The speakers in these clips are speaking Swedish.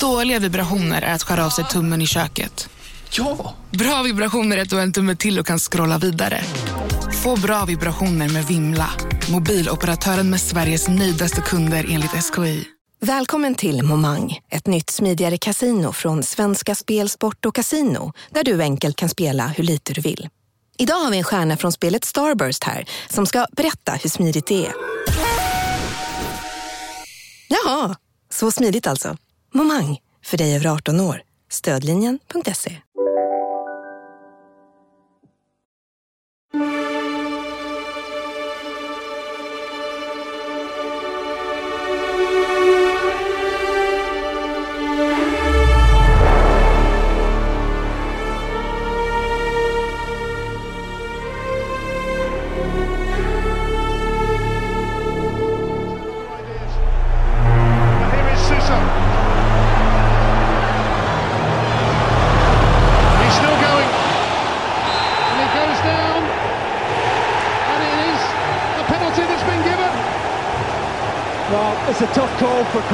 Dåliga vibrationer är att skära av sig tummen i köket. Ja! Bra vibrationer är att du har en tumme till och kan scrolla vidare. Få bra vibrationer med Vimla. Mobiloperatören med Sveriges nöjdaste kunder enligt SKI. Välkommen till Momang, ett nytt smidigare casino från Svenska Spel, Sport och Casino där du enkelt kan spela hur lite du vill. Idag har vi en stjärna från spelet Starburst här som ska berätta hur smidigt det är. Jaha, så smidigt alltså. Momang, för dig över 18 år. Stödlinjen.se.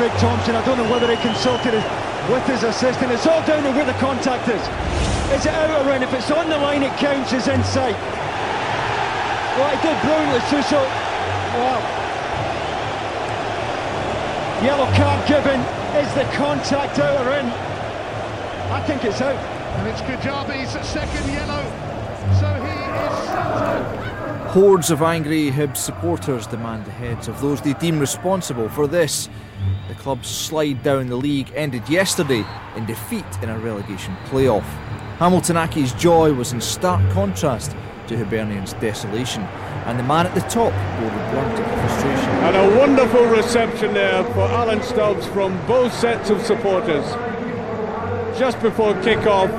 Craig Thompson. I don't know whether he consulted with his assistant. It's all down to where the contact is. Is it out or in? If it's on the line, it counts as inside. Well, he did brilliantly, Suso. Wow. Yellow card given. Is the contact out or in? I think it's out. And it's Kajabi's second yellow. Hordes of angry Hibs supporters demand the heads of those they deem responsible for this. The club's slide down the league ended yesterday in defeat in a relegation playoff. Hamilton Aki's joy was in stark contrast to Hibernian's desolation, and the man at the top bore the brunt of frustration. And a wonderful reception there for Alan Stubbs from both sets of supporters. Just before kick-off,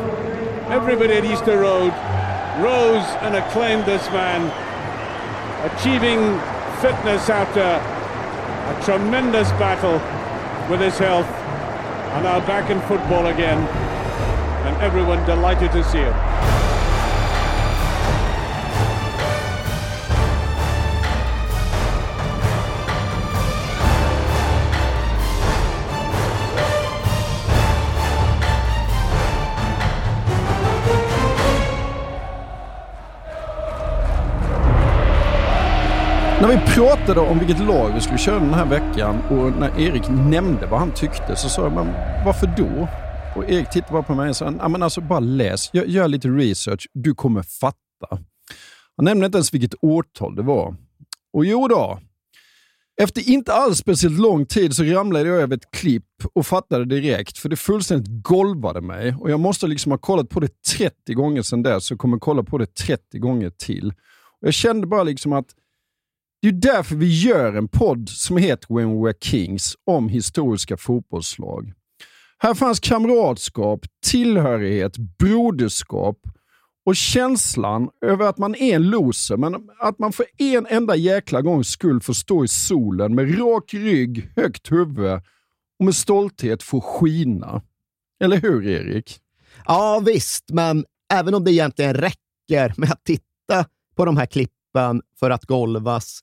everybody at Easter Road rose and acclaimed this man, achieving fitness after a tremendous battle with his health, and now back in football again, and everyone delighted to see him. När vi pratade om vilket lag vi skulle köra den här veckan och när Erik nämnde vad han tyckte så sa jag, men varför då? Och Erik tittade bara på mig och sa, ja, men alltså bara läs, gör, gör lite research, du kommer fatta. Han nämnde inte ens vilket årtal det var. Och jo då, efter inte alls speciellt lång tid så ramlade jag över ett klipp och fattade direkt, för det fullständigt golvade mig. Och Jag måste liksom ha kollat på det 30 gånger sedan dess och kommer kolla på det 30 gånger till. Och jag kände bara liksom att det är därför vi gör en podd som heter When We Were Kings om historiska fotbollslag. Här fanns kamratskap, tillhörighet, broderskap och känslan över att man är en loser, men att man för en enda jäkla gångs skull får stå i solen med rak rygg, högt huvud och med stolthet få skina. Eller hur, Erik? Ja, visst, men även om det egentligen räcker med att titta på de här klippen för att golvas,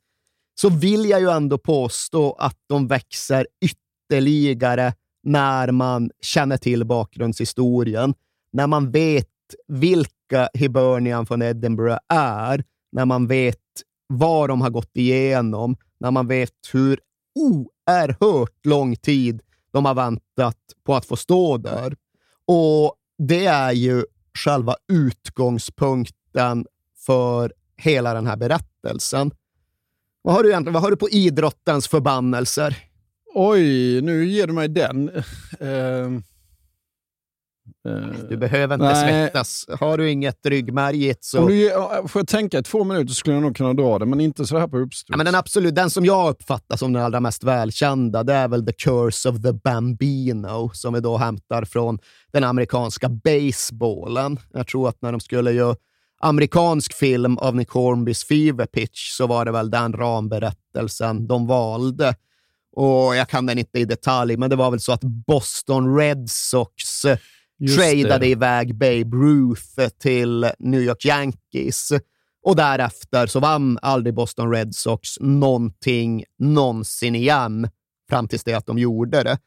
så vill jag ju ändå påstå att de växer ytterligare när man känner till bakgrundshistorien, när man vet vilka Hibernian från Edinburgh är, när man vet vad de har gått igenom, när man vet hur oerhört lång tid de har väntat på att få stå där. Och det är ju själva utgångspunkten för hela den här berättelsen. Vad har du egentligen vad har du på idrottens förbannelser? Oj, nu ger du mig den. Uh, Du behöver inte nej. svettas. Har du inget ryggmärgigt så... Om du, får jag tänka i två minuter skulle jag nog kunna dra det, men inte så här på uppstuds. Ja, men den, absolut, den som jag uppfattar som den allra mest välkända, det är väl The Curse of the Bambino, som vi då hämtar från den amerikanska baseballen. Jag tror att när de skulle göra amerikansk film av Nick Hornbys Fever Pitch så var det väl den ramberättelsen de valde. Och Jag kan den inte i detalj, men det var väl så att Boston Red Sox eh, Just det. iväg Babe Ruth till New York Yankees. Och därefter så vann aldrig Boston Red Sox någonting någonsin igen, fram tills det att de gjorde det.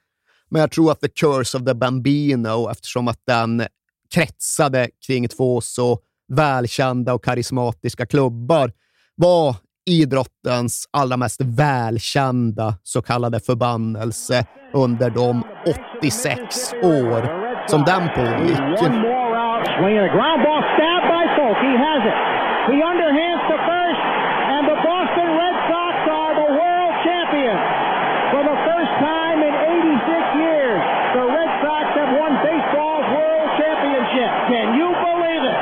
Men jag tror att The Curse of the Bambino, eftersom att den kretsade kring två så välkända och karismatiska klubbar, var idrottens allra mest välkända så kallade förbannelse under de 86 år som den pågick. Swinging a ground ball stabbed by Folk. He has it. He underhands to first, and the Boston Red Sox are the world champions. For the first time in 86 years, the Red Sox have won baseball's world championship. Can you believe it?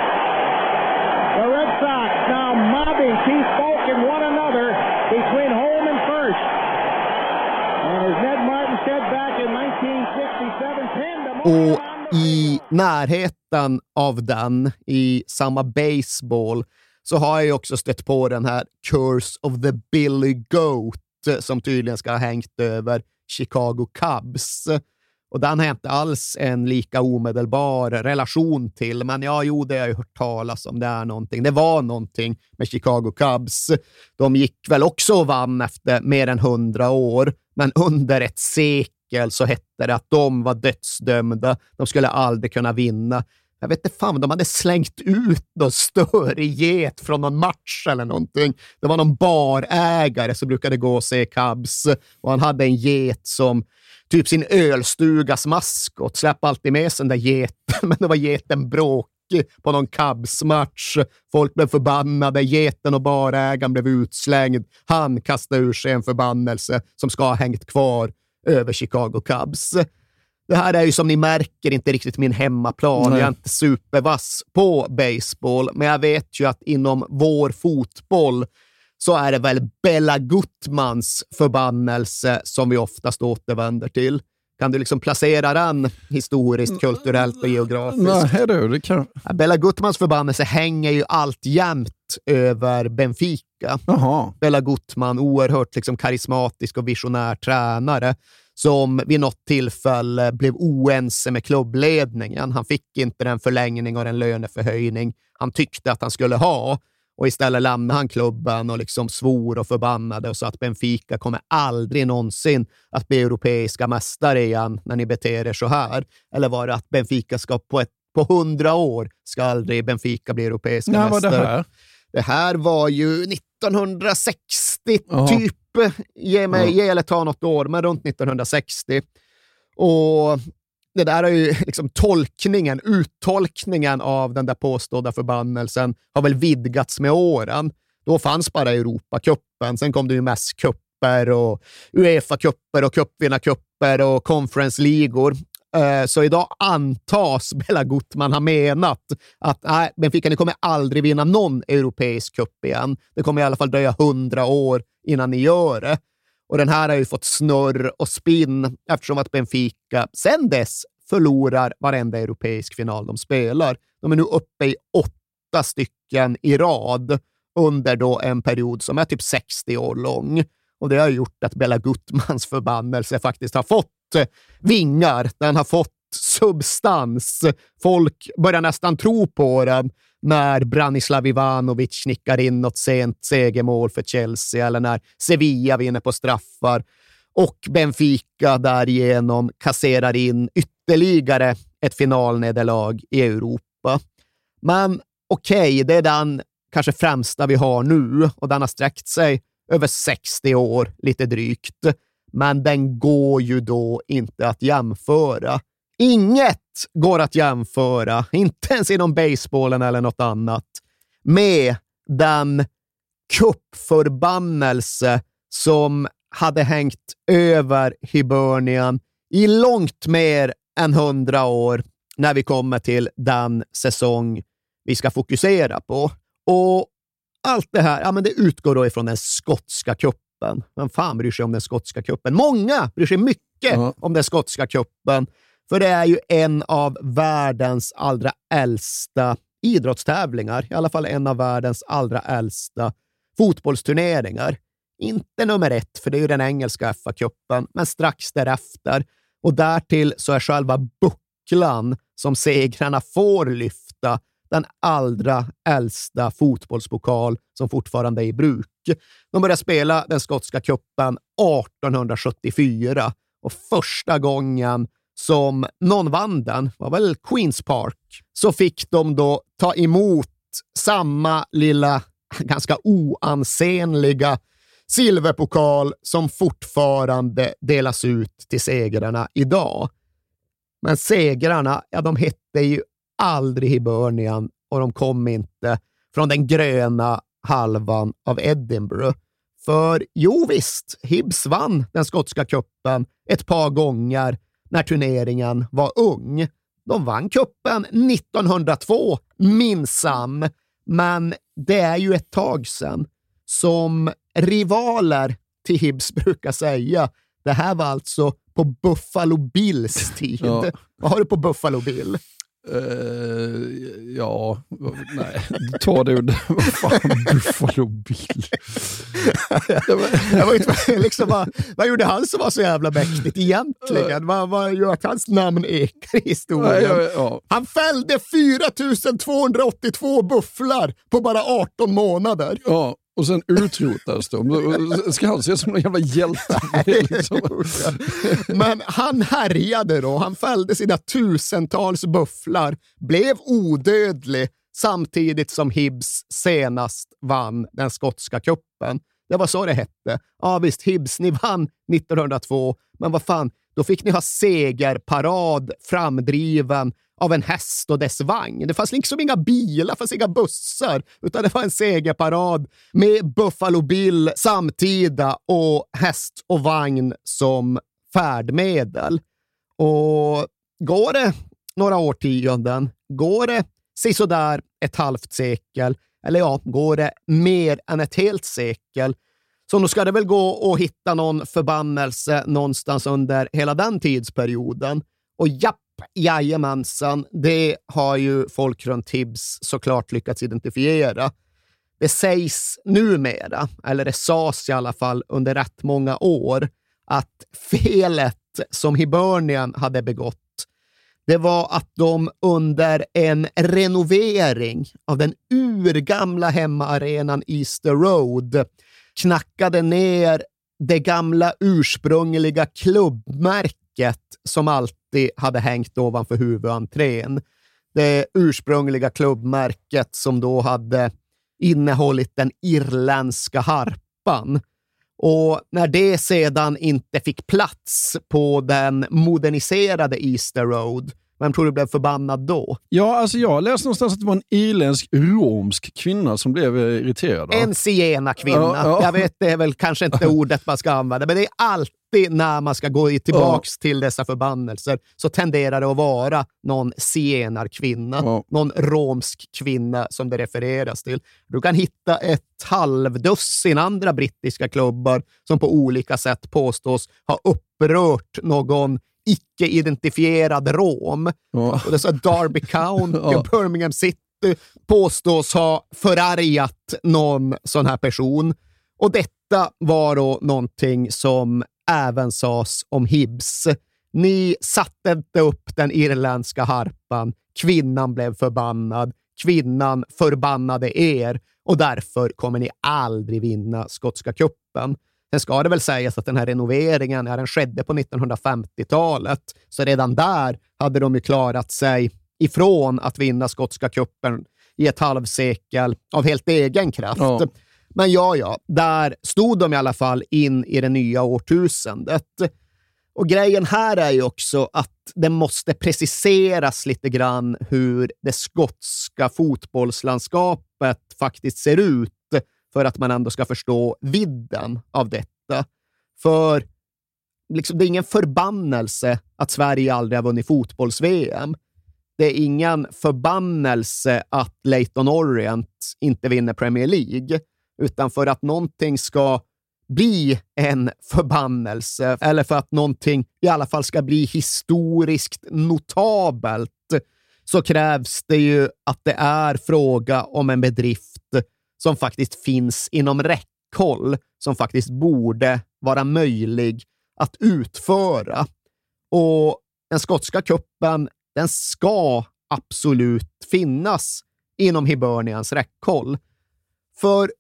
The Red Sox now mobbing Keith Folk and one another between home and first. And as Ned Martin said back in 1967, tandem och i närheten av den, i samma baseball, så har jag också stött på den här Curse of the Billy Goat som tydligen ska ha hängt över Chicago Cubs. Och den har jag inte alls en lika omedelbar relation till, men ja, jo, det har jag ju hört talas om. Det är någonting. Det var någonting med Chicago Cubs. De gick väl också och vann efter mer än hundra år, men under ett sekel så hette det att de var dödsdömda. De skulle aldrig kunna vinna. Jag vet inte fan, de hade slängt ut någon större get från någon match eller någonting. Det var någon barägare som brukade gå och se Cubs och han hade en get som typ sin ölstugas maskot. Släpp alltid med sig den där geten, men då var geten bråkig på någon Cubs-match. Folk blev förbannade, geten och barägaren blev utslängd. Han kastade ur sig en förbannelse som ska ha hängt kvar över Chicago Cubs. Det här är ju som ni märker inte riktigt min hemmaplan. Nej. Jag är inte supervass på baseball, men jag vet ju att inom vår fotboll så är det väl Bella Gutmans förbannelse som vi oftast återvänder till. Kan du liksom placera den historiskt, kulturellt och geografiskt? Nej du, det kan... Bella Gutmans förbannelse hänger ju alltjämt över Benfica. Jaha. Bella Gutman, oerhört liksom karismatisk och visionär tränare som vid något tillfälle blev oense med klubbledningen. Han fick inte den förlängning och den löneförhöjning han tyckte att han skulle ha. Och istället lämnade han klubben och liksom svor och förbannade och sa att Benfica kommer aldrig någonsin att bli europeiska mästare igen när ni beter er så här. Eller var det att Benfica ska på, ett, på hundra år ska aldrig Benfica bli europeiska När var mästare? det här? Det här var ju 1960, Jaha. typ. Ge, mig, ge eller ta något år, men runt 1960. Och det där är ju liksom tolkningen, uttolkningen av den där påstådda förbannelsen har väl vidgats med åren. Då fanns bara Europacupen, sen kom det ju mässcuper och Uefa-cuper och cupvinnarcuper och conference-ligor. Eh, så idag antas Bella Gutman ha menat att nej, Benfica ni kommer aldrig vinna någon europeisk cup igen. Det kommer i alla fall dröja hundra år innan ni gör det. Och den här har ju fått snurr och spinn eftersom att Benfica sedan dess förlorar varenda europeisk final de spelar. De är nu uppe i åtta stycken i rad under då en period som är typ 60 år lång. Och det har gjort att Bella Gutmans förbannelse faktiskt har fått vingar. Den har fått substans. Folk börjar nästan tro på den när Branislav Ivanovic nickar in något sent segermål för Chelsea eller när Sevilla vinner på straffar och Benfica därigenom kasserar in ytterligare ett finalnederlag i Europa. Men okej, det är den kanske främsta vi har nu och den har sträckt sig över 60 år, lite drygt. Men den går ju då inte att jämföra. Inget går att jämföra, inte ens inom basebollen eller något annat, med den kuppförbannelse som hade hängt över Hibernian i långt mer än hundra år när vi kommer till den säsong vi ska fokusera på. Och allt det här ja, men det utgår då ifrån den skotska kuppen. Vem fan bryr sig om den skotska kuppen? Många bryr sig mycket Ja. om den skotska kuppen, för det är ju en av världens allra äldsta idrottstävlingar. I alla fall en av världens allra äldsta fotbollsturneringar. Inte nummer ett, för det är ju den engelska FA-cupen, men strax därefter. Och därtill så är själva bucklan som segrarna får lyfta den allra äldsta fotbollspokal som fortfarande är i bruk. De började spela den skotska cupen 1874 och första gången som någon vann den, var väl Queens Park, så fick de då ta emot samma lilla, ganska oansenliga silverpokal som fortfarande delas ut till segrarna idag. Men segrarna, ja, de hette ju aldrig Hibernian och de kom inte från den gröna halvan av Edinburgh. För jo visst, Hibs vann den skotska kuppen ett par gånger när turneringen var ung. De vann kuppen 1902, minsann, men det är ju ett tag sedan. Som rivaler till Hibs brukar säga, det här var alltså på Buffalo Bills tid. Ja. Vad har du på Buffalo Bill? Uh, ja, nej, ta det under, vad fan, Buffalo Bill. jag var liksom, vad, vad gjorde han som var så jävla mäktigt egentligen? Vad, vad gör att hans namn ekar i historien? Ja, ja, ja. Han fällde 4282 bufflar på bara 18 månader. Ja, och sen utrotades de. Ska han ses som en jävla hjälte? liksom. Men han härjade då. Han fällde sina tusentals bufflar, blev odödlig samtidigt som Hibs senast vann den skotska kuppen. Det var så det hette. Ja visst, Hibs, ni vann 1902, men vad fan, då fick ni ha segerparad framdriven av en häst och dess vagn. Det fanns liksom inga bilar, det fanns inga bussar, utan det var en segerparad med Buffalo Bill samtida och häst och vagn som färdmedel. Och går det några årtionden, går det sisådär ett halvt sekel, eller ja, går det mer än ett helt sekel, så nu ska det väl gå att hitta någon förbannelse någonstans under hela den tidsperioden. Och japp, jajamensan, det har ju folk runt Tibbs såklart lyckats identifiera. Det sägs numera, eller det sades i alla fall under rätt många år, att felet som Hibernian hade begått det var att de under en renovering av den urgamla hemmaarenan Easter Road knackade ner det gamla ursprungliga klubbmärket som alltid hade hängt ovanför huvudentrén. Det ursprungliga klubbmärket som då hade innehållit den irländska harpan. Och när det sedan inte fick plats på den moderniserade Easter Road vem tror du blev förbannad då? Ja, alltså jag läste någonstans att det var en irländsk romsk kvinna som blev irriterad. En zigenarkvinna. Ja, ja. Jag vet, det är väl kanske inte ordet man ska använda, men det är alltid när man ska gå tillbaka ja. till dessa förbannelser så tenderar det att vara någon zigenarkvinna, ja. någon romsk kvinna som det refereras till. Du kan hitta ett halvdussin andra brittiska klubbar som på olika sätt påstås ha upprört någon icke-identifierad rom. Ja. Och det så Derby County ja. och Birmingham City påstås ha förargat någon sån här person. Och detta var då någonting som även sades om Hibs. Ni satte inte upp den irländska harpan. Kvinnan blev förbannad. Kvinnan förbannade er och därför kommer ni aldrig vinna skotska kuppen. Sen ska det väl sägas att den här renoveringen, ja, den skedde på 1950-talet, så redan där hade de ju klarat sig ifrån att vinna skotska kuppen i ett halvsekel av helt egen kraft. Ja. Men ja, ja, där stod de i alla fall in i det nya årtusendet. Och grejen här är ju också att det måste preciseras lite grann hur det skotska fotbollslandskapet faktiskt ser ut för att man ändå ska förstå vidden av detta. För liksom, det är ingen förbannelse att Sverige aldrig har vunnit fotbolls-VM. Det är ingen förbannelse att Leighton Orient inte vinner Premier League, utan för att någonting ska bli en förbannelse, eller för att någonting i alla fall ska bli historiskt notabelt, så krävs det ju att det är fråga om en bedrift som faktiskt finns inom räckhåll, som faktiskt borde vara möjlig att utföra. Och den skotska kuppen, den ska absolut finnas inom Hibernians räckhåll. För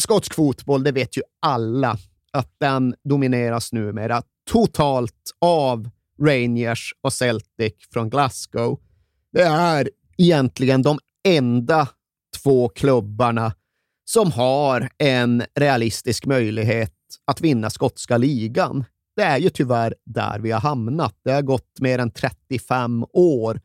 skotsk fotboll, det vet ju alla, att den domineras numera totalt av Rangers och Celtic från Glasgow. Det är egentligen de enda två klubbarna som har en realistisk möjlighet att vinna skotska ligan. Det är ju tyvärr där vi har hamnat. Det har gått mer än 35 år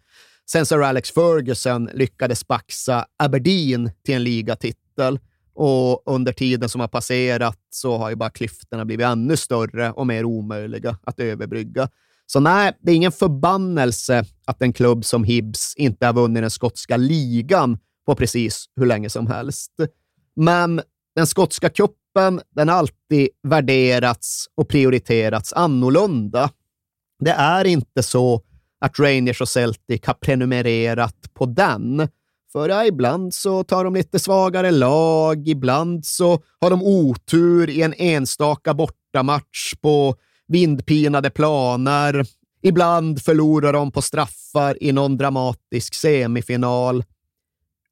sen Sir Alex Ferguson lyckades baxa Aberdeen till en ligatitel. Och under tiden som har passerat så har ju bara klyftorna blivit ännu större och mer omöjliga att överbrygga. Så nej, det är ingen förbannelse att en klubb som Hibs inte har vunnit den skotska ligan på precis hur länge som helst. Men den skotska kuppen den har alltid värderats och prioriterats annorlunda. Det är inte så att Rangers och Celtic har prenumererat på den. För ja, ibland så tar de lite svagare lag, ibland så har de otur i en enstaka bortamatch på vindpinade planer. Ibland förlorar de på straffar i någon dramatisk semifinal.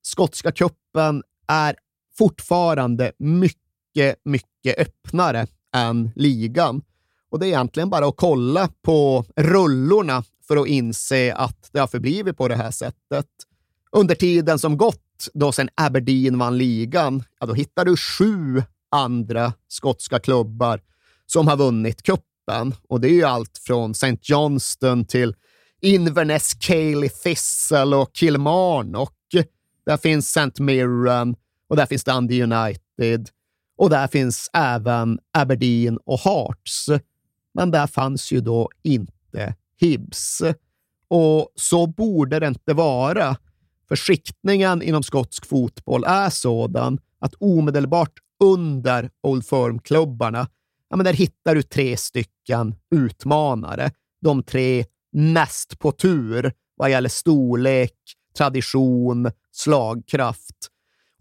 Skotska kuppen är fortfarande mycket, mycket öppnare än ligan. Och det är egentligen bara att kolla på rullorna för att inse att det har förblivit på det här sättet. Under tiden som gått, då sedan Aberdeen vann ligan, ja, då hittar du sju andra skotska klubbar som har vunnit kuppen. Och det är ju allt från St. Johnston till Inverness, Cayley, Thistle och Kilmarnock. Där finns St. Mirren och där finns Dundee United. Och där finns även Aberdeen och Hearts. Men där fanns ju då inte Hibs. Och så borde det inte vara. För skiktningen inom skotsk fotboll är sådan att omedelbart under Old Firm-klubbarna, ja, men där hittar du tre stycken utmanare. De tre näst på tur vad gäller storlek, tradition, slagkraft.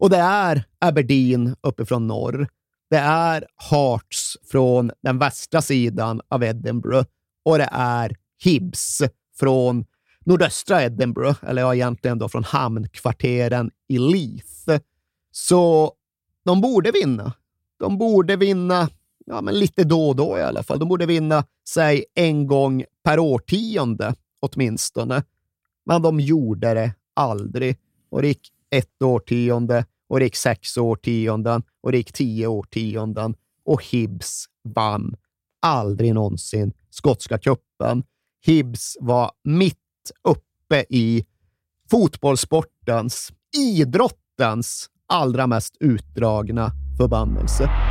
Och det är Aberdeen uppifrån norr. Det är Hearts från den västra sidan av Edinburgh och det är Hibs från nordöstra Edinburgh, eller ja, egentligen då från hamnkvarteren i Leith. Så de borde vinna. De borde vinna ja, men lite då och då i alla fall. De borde vinna, säg en gång per årtionde åtminstone. Men de gjorde det aldrig. Och det gick ett årtionde, och det gick sex årtionden, och det gick tio årtionden. Och Hibs vann aldrig någonsin skotska cupen. Hibs var mitt uppe i fotbollssportens, idrottens allra mest utdragna förbannelse.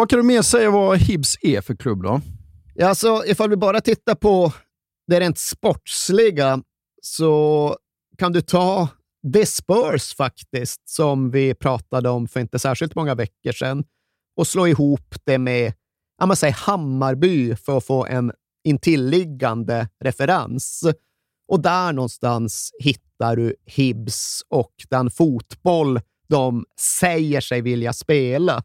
Vad kan du mer säga vad Hibs är för klubb då? Ja, alltså, ifall vi bara tittar på det rent sportsliga så kan du ta det Spurs faktiskt, som vi pratade om för inte särskilt många veckor sedan, och slå ihop det med ja, man säger Hammarby för att få en intilliggande referens. Och där någonstans hittar du Hibs och den fotboll de säger sig vilja spela.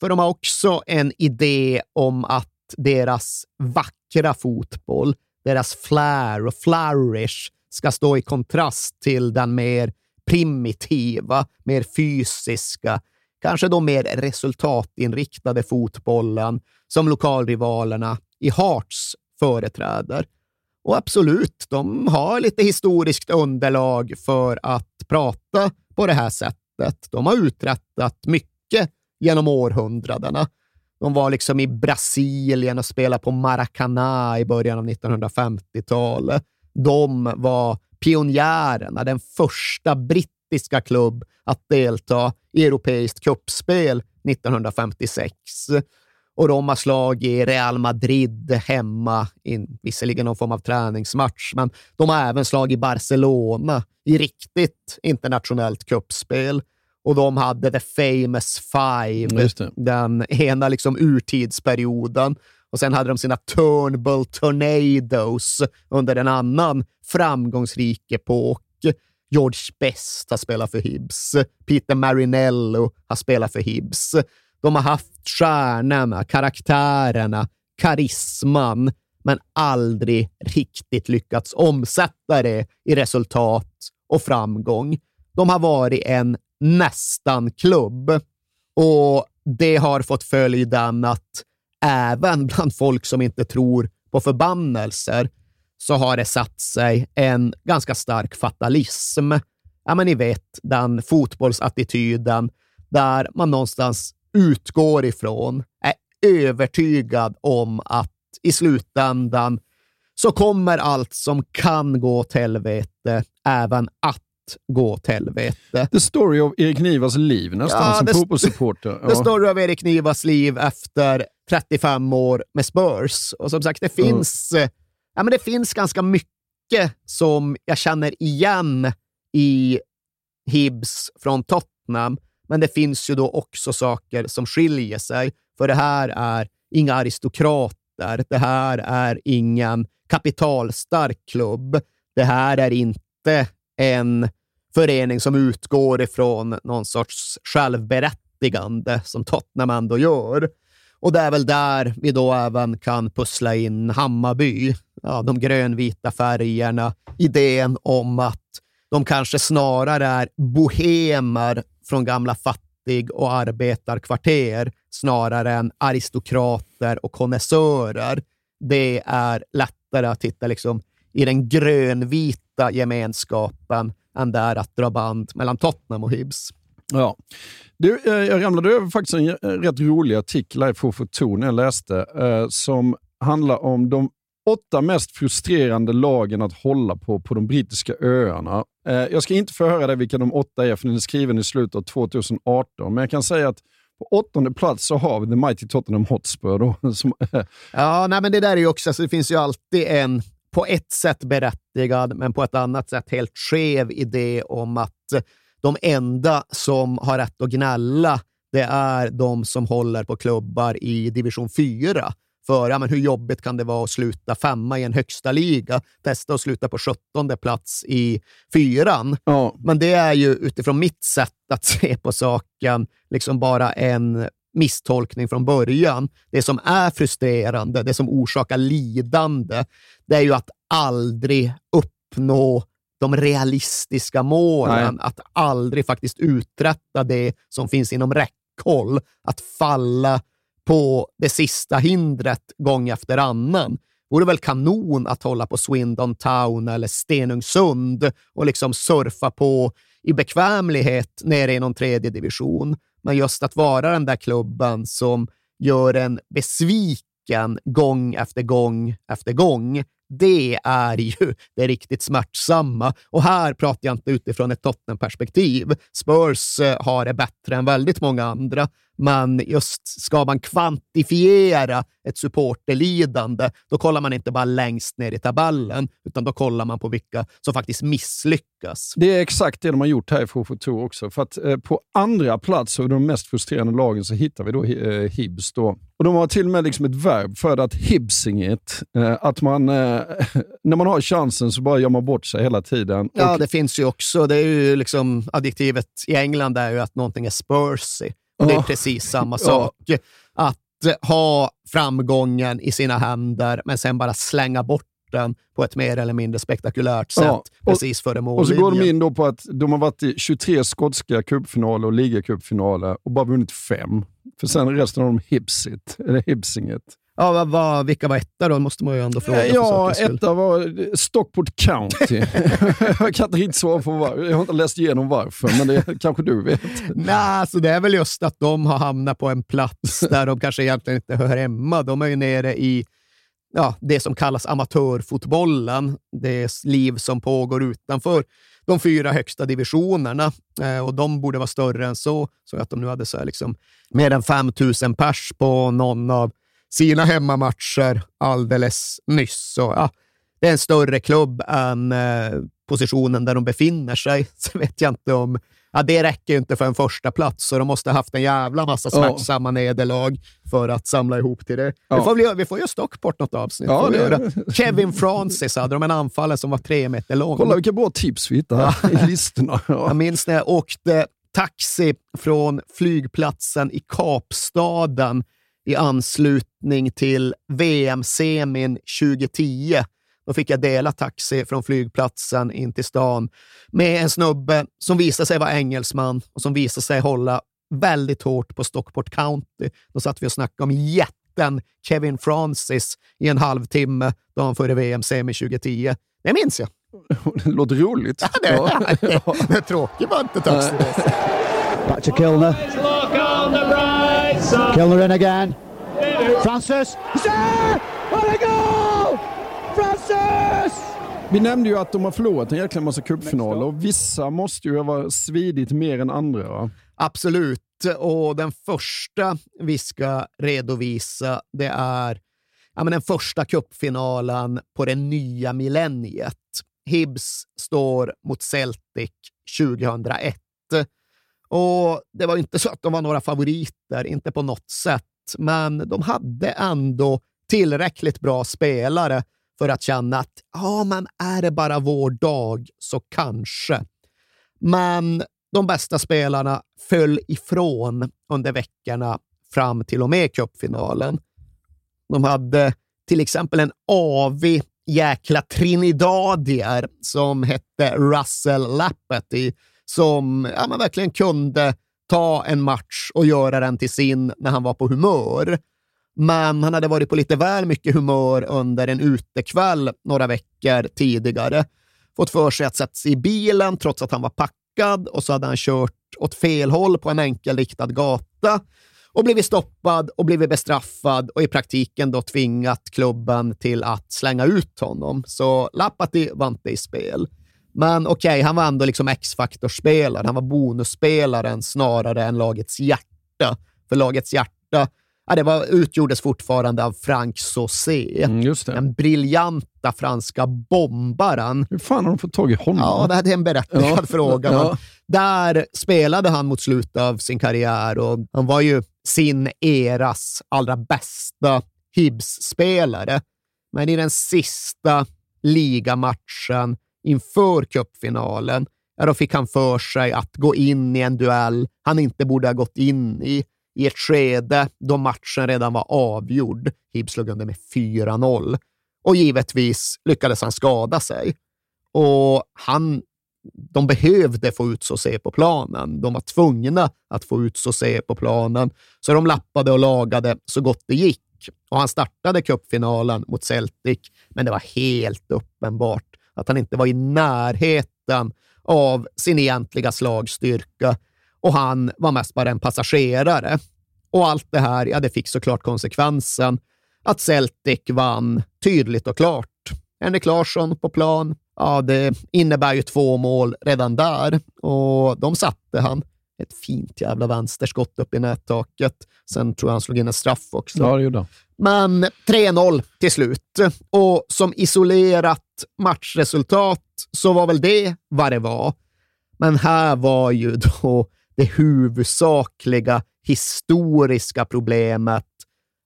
För de har också en idé om att deras vackra fotboll, deras flair och flourish ska stå i kontrast till den mer primitiva, mer fysiska, kanske då mer resultatinriktade fotbollen som lokalrivalerna i Hearts företräder. Och absolut, de har lite historiskt underlag för att prata på det här sättet. De har uträttat mycket genom århundradena. De var liksom i Brasilien och spelade på Maracana i början av 1950-talet. De var pionjärerna, den första brittiska klubb att delta i europeiskt kuppspel 1956. Och de har slagit Real Madrid hemma, in, visserligen någon form av träningsmatch, men de har även slagit Barcelona i riktigt internationellt kuppspel och de hade the famous five, den ena liksom urtidsperioden. Och sen hade de sina Turnbull Tornadoes under en annan framgångsrik epok. George Best har spelat för Hibs. Peter Marinello har spelat för Hibs. De har haft stjärnorna, karaktärerna, karisman, men aldrig riktigt lyckats omsätta det i resultat och framgång. De har varit en nästan-klubb och det har fått följden att även bland folk som inte tror på förbannelser så har det satt sig en ganska stark fatalism. Ja, men ni vet, den fotbollsattityden där man någonstans utgår ifrån, är övertygad om att i slutändan så kommer allt som kan gå åt helvete även att gå åt helvete. The story of Erik Nivas liv nästan, ja, som fotbollssupporter. Ja. The story of Erik Nivas liv efter 35 år med Spurs. Och som sagt, det finns, mm. ja, men det finns ganska mycket som jag känner igen i Hibs från Tottenham. Men det finns ju då också saker som skiljer sig. För det här är inga aristokrater. Det här är ingen kapitalstark klubb. Det här är inte en förening som utgår ifrån någon sorts självberättigande som Tottenham ändå gör. Och det är väl där vi då även kan pussla in Hammarby. Ja, de grönvita färgerna, idén om att de kanske snarare är bohemer från gamla fattig och arbetarkvarter snarare än aristokrater och konnässörer. Det är lättare att hitta liksom i den grönvita gemenskapen än det är att dra band mellan Tottenham och Hibs. Ja. Du, eh, jag ramlade över faktiskt en eh, rätt rolig artikel i Fofoton jag läste, eh, som handlar om de åtta mest frustrerande lagen att hålla på på de brittiska öarna. Jag ska inte förhöra dig vilka de åtta är, för den är skriven i slutet av 2018, men jag kan säga att på åttonde plats så har vi The Mighty Tottenham Hotspur. Då, som, ja, nej, men det där är ju också, alltså, det finns ju alltid en på ett sätt berättigad, men på ett annat sätt helt skev idé om att de enda som har rätt att gnälla, det är de som håller på klubbar i division 4. För ja, men hur jobbigt kan det vara att sluta femma i en högsta liga? Testa att sluta på sjuttonde plats i fyran. Ja. Men det är ju utifrån mitt sätt att se på saken liksom bara en misstolkning från början. Det som är frustrerande, det som orsakar lidande, det är ju att aldrig uppnå de realistiska målen, Nej. att aldrig faktiskt uträtta det som finns inom räckhåll, att falla på det sista hindret gång efter annan. vore väl kanon att hålla på Swindon Town eller Stenungsund och liksom surfa på i bekvämlighet nere i någon tredje division. Men just att vara den där klubben som gör en besviken gång efter gång efter gång, det är ju det riktigt smärtsamma. Och här pratar jag inte utifrån ett Tottenham-perspektiv. Spurs eh, har det bättre än väldigt många andra, men just ska man kvantifiera ett supporterlidande, då kollar man inte bara längst ner i tabellen, utan då kollar man på vilka som faktiskt misslyckas. Det är exakt det de har gjort här i FoFo också. För att eh, på andra plats av de mest frustrerande lagen så hittar vi då eh, Hibs. Då. Och de har till och med liksom ett verb för att hibsinget. Eh, att man, eh, när man har chansen så bara gör man bort sig hela tiden. Ja, och, det finns ju också. Det är ju liksom adjektivet i England är ju att någonting är spursy. Och det är precis samma sak. Att ha framgången i sina händer, men sen bara slänga bort den på ett mer eller mindre spektakulärt sätt ja, och, precis före mållinjen. Och så går de in då på att de har varit i 23 skotska cupfinaler och ligacupfinaler och bara vunnit fem. För sen resten av dem hipsit, eller hipsinget. Ja, vad, vad, vilka var etta då? måste man ju ändå fråga. Ja, etta var Stockport County. jag kan inte riktigt svara på varför. Jag har inte läst igenom varför, men det kanske du vet. Nej, alltså det är väl just att de har hamnat på en plats där de kanske egentligen inte hör hemma. De är ju nere i ja, det som kallas amatörfotbollen. Det liv som pågår utanför de fyra högsta divisionerna eh, och de borde vara större än så. Så att de nu hade så liksom mer än 5 000 pers på någon av sina hemmamatcher alldeles nyss. Så, ja, det är en större klubb än eh, positionen där de befinner sig. Så vet jag inte om... Ja, det räcker inte för en första plats så de måste ha haft en jävla massa smärtsamma oh. nederlag för att samla ihop till det. Oh. Vi, får, vi, vi får göra Stockport något avsnitt. Ja. Kevin Francis hade de en anfallare som var tre meter lång. Kolla vilka bra tips vi hittar ja. i listorna. Ja. Jag minns när jag åkte taxi från flygplatsen i Kapstaden i anslutning till VM-semin 2010. Då fick jag dela taxi från flygplatsen in till stan med en snubbe som visade sig vara engelsman och som visade sig hålla väldigt hårt på Stockport County. Då satt vi och snackade om jätten Kevin Francis i en halvtimme dagen före VM-semi 2010. Det minns jag. Det låter roligt. Ja, det, ja. det, det är tråkigt var inte taxiresa. Back to Kilner. Kilner in again. Francis. What a goal! Francis! Vi nämnde ju att de har förlorat en jäkla massa cupfinaler och vissa måste ju ha svidit mer än andra. Va? Absolut. Och den första vi ska redovisa, det är ja, men den första cupfinalen på det nya millenniet. Hibs står mot Celtic 2001. Och det var inte så att de var några favoriter, inte på något sätt, men de hade ändå tillräckligt bra spelare för att känna att ja, men är det bara vår dag så kanske. Men de bästa spelarna föll ifrån under veckorna fram till och med cupfinalen. De hade till exempel en avig jäkla trinidadier som hette Russell Lapperty som ja, man verkligen kunde ta en match och göra den till sin när han var på humör. Men han hade varit på lite väl mycket humör under en utekväll några veckor tidigare. Fått för sig att sätta sig i bilen trots att han var packad och så hade han kört åt fel håll på en enkelriktad gata och blivit stoppad och blivit bestraffad och i praktiken då tvingat klubben till att slänga ut honom. Så Lapati var inte i spel. Men okej, okay, han var ändå liksom X-faktorspelaren. Han var bonusspelaren snarare än lagets hjärta. För lagets hjärta ja, det var, utgjordes fortfarande av Frank Saucé. Mm, den briljanta franska bombaren. Hur fan har de fått tag i honom? Ja, det är en berättigad ja. fråga. Ja. Där spelade han mot slutet av sin karriär och han var ju sin eras allra bästa Hibs-spelare. Men i den sista ligamatchen inför cupfinalen, ja, då fick han för sig att gå in i en duell han inte borde ha gått in i, i ett skede då matchen redan var avgjord. Hibs slog under med 4-0 och givetvis lyckades han skada sig. Och han, de behövde få ut Sosé på planen. De var tvungna att få ut Sosé på planen, så de lappade och lagade så gott det gick. och han startade cupfinalen mot Celtic, men det var helt uppenbart att han inte var i närheten av sin egentliga slagstyrka och han var mest bara en passagerare. Och allt det här, ja, det fick såklart konsekvensen att Celtic vann tydligt och klart. Henrik Larsson på plan, ja, det innebär ju två mål redan där och de satte han. Ett fint jävla vänsterskott upp i nättaket. Sen tror jag han slog in en straff också. Ja, det gjorde Men 3-0 till slut. Och som isolerat matchresultat så var väl det vad det var. Men här var ju då det huvudsakliga historiska problemet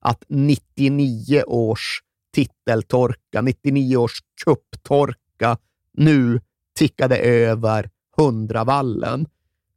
att 99 års titeltorka, 99 års kupptorka nu tickade över hundravallen.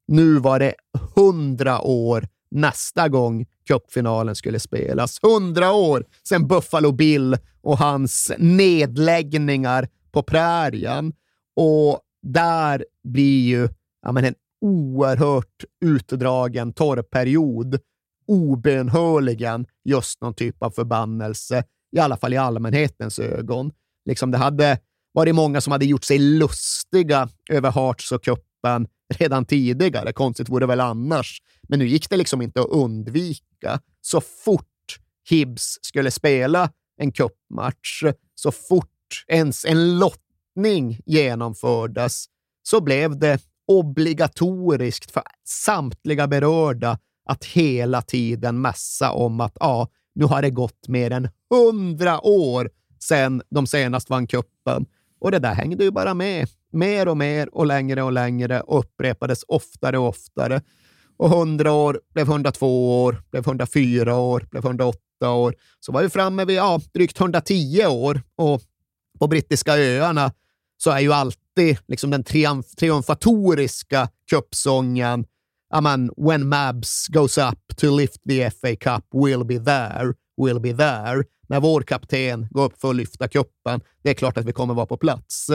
Nu var det hundra år nästa gång cupfinalen skulle spelas. Hundra år sedan Buffalo Bill och hans nedläggningar på prärien. Och där blir ju ja, men en oerhört utdragen torrperiod obönhörligen just någon typ av förbannelse, i alla fall i allmänhetens ögon. Liksom det hade varit många som hade gjort sig lustiga över Hearts och kuppen redan tidigare. Konstigt vore väl annars. Men nu gick det liksom inte att undvika. Så fort Hibs skulle spela en cupmatch, så fort ens en lottning genomfördes, så blev det obligatoriskt för samtliga berörda att hela tiden mässa om att ja, nu har det gått mer än hundra år sedan de senast vann kuppen. Och det där hängde ju bara med. Mer och mer och längre och längre och upprepades oftare och oftare. Och hundra år blev 102 år, blev 104 år, blev 108 år. Så var vi framme vid ja, drygt 110 år och på brittiska öarna så är ju alltid liksom den triumf triumfatoriska cupsången Amen, when Mabs goes up to lift the FA Cup, we'll be there, we'll be there. När vår kapten går upp för att lyfta kuppen, det är klart att vi kommer vara på plats.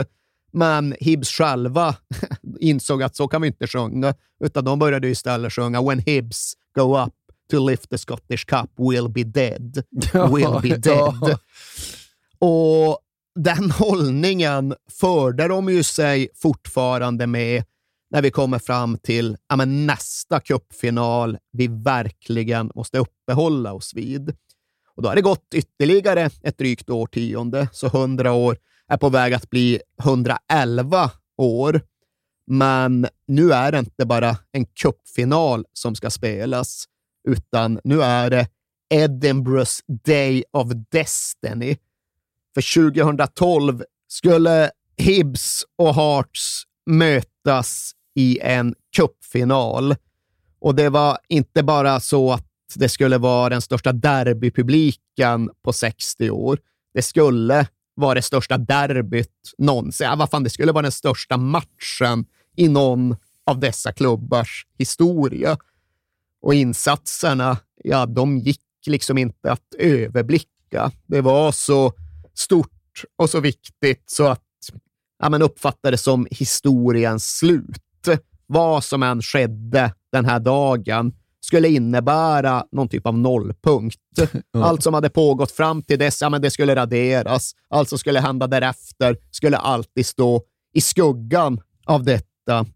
Men Hibs själva insåg att så kan vi inte sjunga, utan de började istället sjunga When Hibs go up to lift the Scottish Cup, we'll be dead, we'll be dead. Och den hållningen förde de ju sig fortfarande med när vi kommer fram till ja, men nästa cupfinal vi verkligen måste uppehålla oss vid. Och då har det gått ytterligare ett drygt årtionde, så 100 år är på väg att bli 111 år. Men nu är det inte bara en cupfinal som ska spelas, utan nu är det Edinburghs Day of Destiny. För 2012 skulle Hibs och Hearts mötas i en cupfinal. Och det var inte bara så att det skulle vara den största derbypubliken på 60 år. Det skulle var det största derbyt någonsin. Ja, vad fan, det skulle vara den största matchen i någon av dessa klubbars historia. Och insatserna, ja, de gick liksom inte att överblicka. Det var så stort och så viktigt så att ja, uppfattade det som historiens slut vad som än skedde den här dagen skulle innebära någon typ av nollpunkt. Allt som hade pågått fram till dess, ja, men det skulle raderas. Allt som skulle hända därefter skulle alltid stå i skuggan av detta.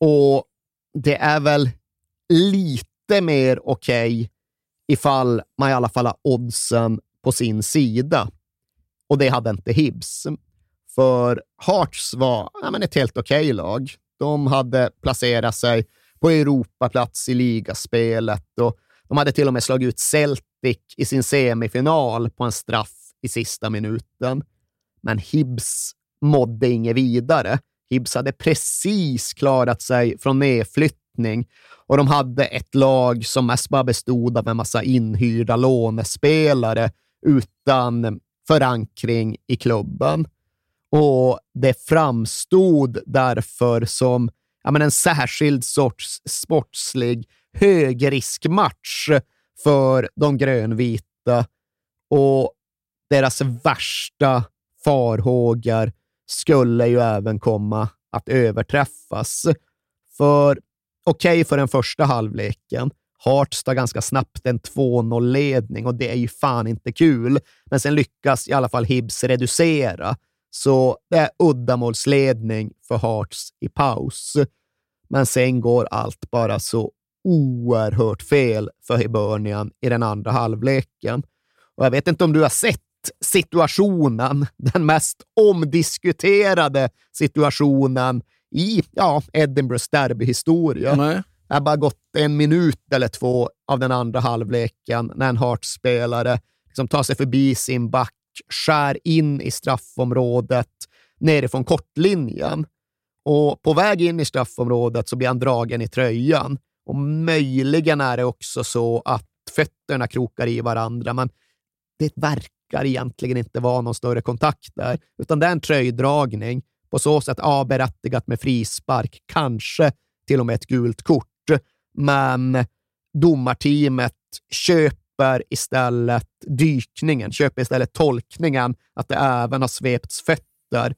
Och det är väl lite mer okej okay ifall man i alla fall har oddsen på sin sida. Och det hade inte Hibs. För Hearts var ja, men ett helt okej okay lag. De hade placerat sig på Europaplats i ligaspelet och de hade till och med slagit ut Celtic i sin semifinal på en straff i sista minuten. Men Hibs mådde inget vidare. Hibs hade precis klarat sig från nedflyttning och de hade ett lag som mest bara bestod av en massa inhyrda lånespelare utan förankring i klubben. Och det framstod därför som ja, men en särskild sorts sportslig högriskmatch för de grönvita och deras värsta farhågor skulle ju även komma att överträffas. För okej okay för den första halvleken. Hearts tar ganska snabbt en 2-0-ledning och det är ju fan inte kul. Men sen lyckas i alla fall Hibs reducera. Så det är uddamålsledning för Hearts i paus. Men sen går allt bara så oerhört fel för Hibernian i den andra halvleken. Och jag vet inte om du har sett situationen, den mest omdiskuterade situationen i ja, Edinburghs derbyhistoria. Nej. Det har bara gått en minut eller två av den andra halvleken när en Hearts-spelare liksom tar sig förbi sin back, skär in i straffområdet nerifrån kortlinjen. Och på väg in i straffområdet så blir han dragen i tröjan. Och möjligen är det också så att fötterna krokar i varandra, men det verkar egentligen inte vara någon större kontakt där, utan det är en tröjdragning. På så sätt ja, berättigat med frispark, kanske till och med ett gult kort. Men domarteamet köper istället dykningen, köper istället tolkningen att det även har svepts fötter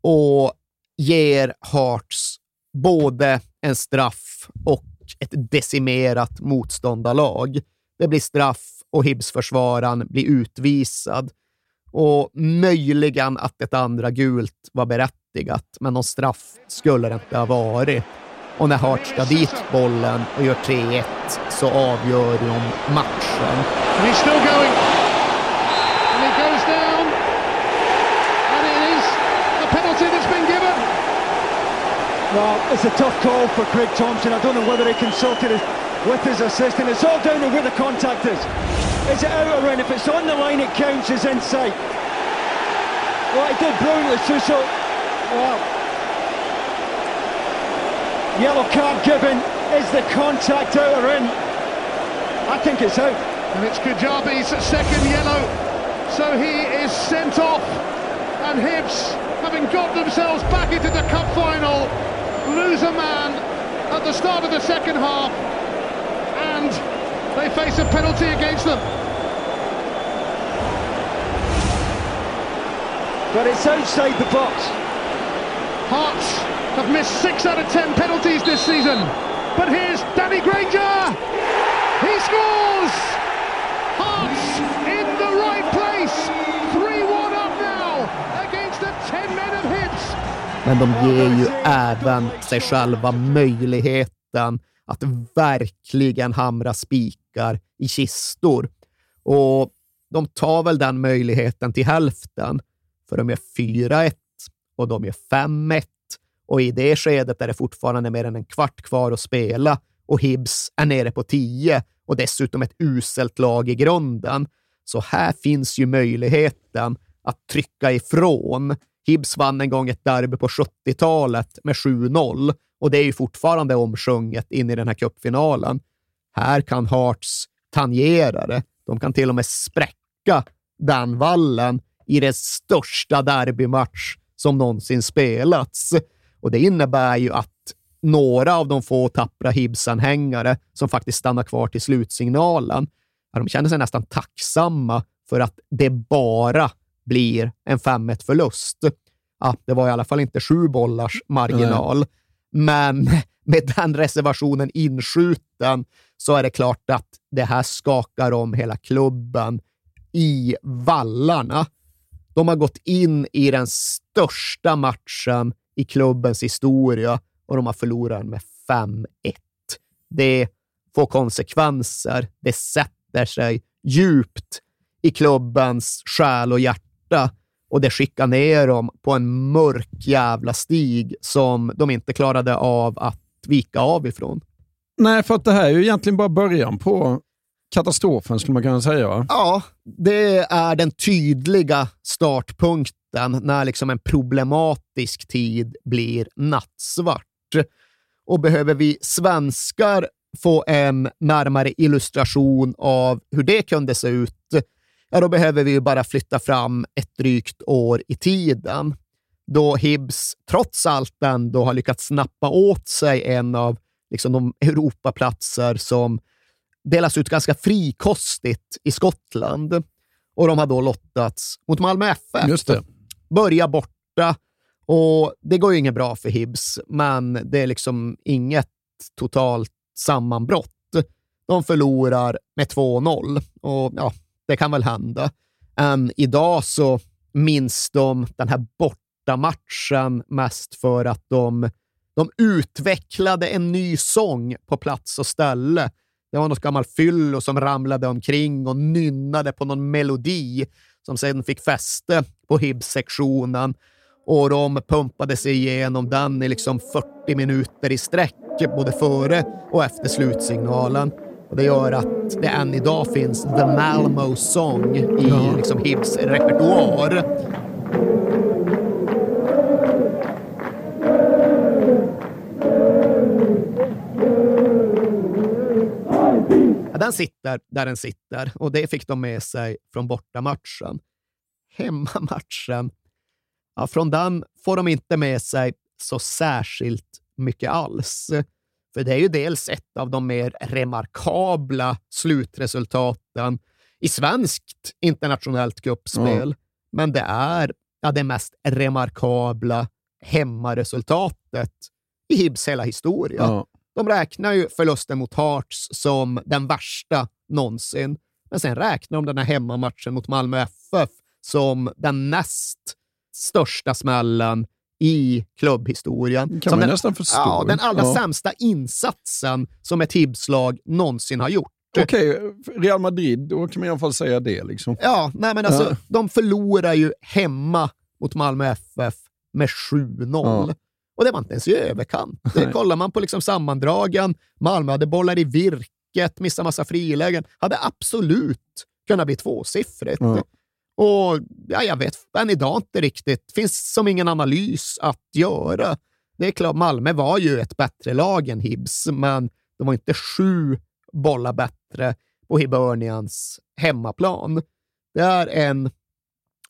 och ger Hearts både en straff och ett decimerat motståndarlag. Det blir straff och Hibs-försvararen blir utvisad. Och möjligen att ett andra gult var berättigat, men någon straff skulle det inte ha varit. Och när Hearts ska dit bollen och gör 3-1 så avgör de matchen. And he's still going. And he goes down. And it is a penalty that's been given. Well, it's a tough call for Craig Thompson. I don't know whether he consulted his, with his assistant. It's all down to where the contact is. Is it out or in? If it's on the line, it counts as inside. Well, he did brilliantly too, so... Well... Yellow card given. Is the contact out or in? I think it's out. And it's Kajabi's second yellow. So he is sent off. And Hibs, having got themselves back into the cup final, lose a man at the start of the second half. And they face a penalty against them. But it's outside the box. Hearts have missed six out of ten penalties this season. But here's Danny Granger. He scores! Hearts in the right place. 3-1 up now against the 10 men of Hibs. Men de ger ju även sig själva möjligheten att verkligen hamra spikar i kistor. Och de tar väl den möjligheten till hälften, för de är 4-1 och de är 5-1 och i det skedet är det fortfarande mer än en kvart kvar att spela och Hibs är nere på 10 och dessutom ett uselt lag i grunden. Så här finns ju möjligheten att trycka ifrån. Hibs vann en gång ett derby på 70-talet med 7-0 och det är ju fortfarande omsjunget in i den här cupfinalen. Här kan Hearts tangera det. De kan till och med spräcka den vallen i den största derbymatch som någonsin spelats. Och det innebär ju att några av de få tappra Hibs-anhängare som faktiskt stannar kvar till slutsignalen, de känner sig nästan tacksamma för att det bara blir en 5-1-förlust. Ja, det var i alla fall inte sju bollars marginal, men med den reservationen inskjuten så är det klart att det här skakar om hela klubben i vallarna. De har gått in i den största matchen i klubbens historia och de har förlorat med 5-1. Det får konsekvenser. Det sätter sig djupt i klubbens själ och hjärta och det skickar ner dem på en mörk jävla stig som de inte klarade av att vika av ifrån. Nej, för att det här är ju egentligen bara början på katastrofen skulle man kunna säga. Va? Ja, det är den tydliga startpunkten när liksom en problematisk tid blir nattsvart. Och behöver vi svenskar få en närmare illustration av hur det kunde se ut, ja, då behöver vi ju bara flytta fram ett drygt år i tiden. Då Hibs trots allt ändå har lyckats snappa åt sig en av liksom, de Europaplatser som delas ut ganska frikostigt i Skottland. Och de har då lottats mot Malmö FF. Just det. Börja borta och det går ju inget bra för Hibs, men det är liksom inget totalt sammanbrott. de förlorar med 2-0. Och ja, det kan väl hända. Än idag så minns de den här bortamatchen mest för att de, de utvecklade en ny sång på plats och ställe. Det var något gammalt fyllo som ramlade omkring och nynnade på någon melodi som sedan fick fäste på Hibs-sektionen och de pumpade sig igenom den i liksom 40 minuter i sträck, både före och efter slutsignalen. Och det gör att det än idag finns The Malmo Song i liksom Hibs repertoar. Den sitter där den sitter och det fick de med sig från bortamatchen. Hemmamatchen, ja, från den får de inte med sig så särskilt mycket alls. För det är ju dels ett av de mer remarkabla slutresultaten i svenskt internationellt cupspel, mm. men det är ja, det mest remarkabla hemmaresultatet i Hibs hela historia. Mm. De räknar ju förlusten mot Hearts som den värsta någonsin, men sen räknar de den här hemmamatchen mot Malmö FF som den näst största smällen i klubbhistorien. kan som man den, nästan förstå. Ja, den allra ja. sämsta insatsen som ett Hibslag någonsin har gjort. Okej, okay, Real Madrid, då kan man i alla fall säga det. Liksom. Ja, nej men alltså, ja. de förlorar ju hemma mot Malmö FF med 7-0. Ja. Och det var inte ens i överkant. Det kollar man på liksom sammandragen, Malmö hade bollar i virket, missade massa frilägen, hade absolut kunnat bli tvåsiffrigt. Ja. Och ja, jag vet än idag inte riktigt. finns som ingen analys att göra. Det är klart, Malmö var ju ett bättre lag än Hibs, men de var inte sju bollar bättre på Hibernians hemmaplan. Det är en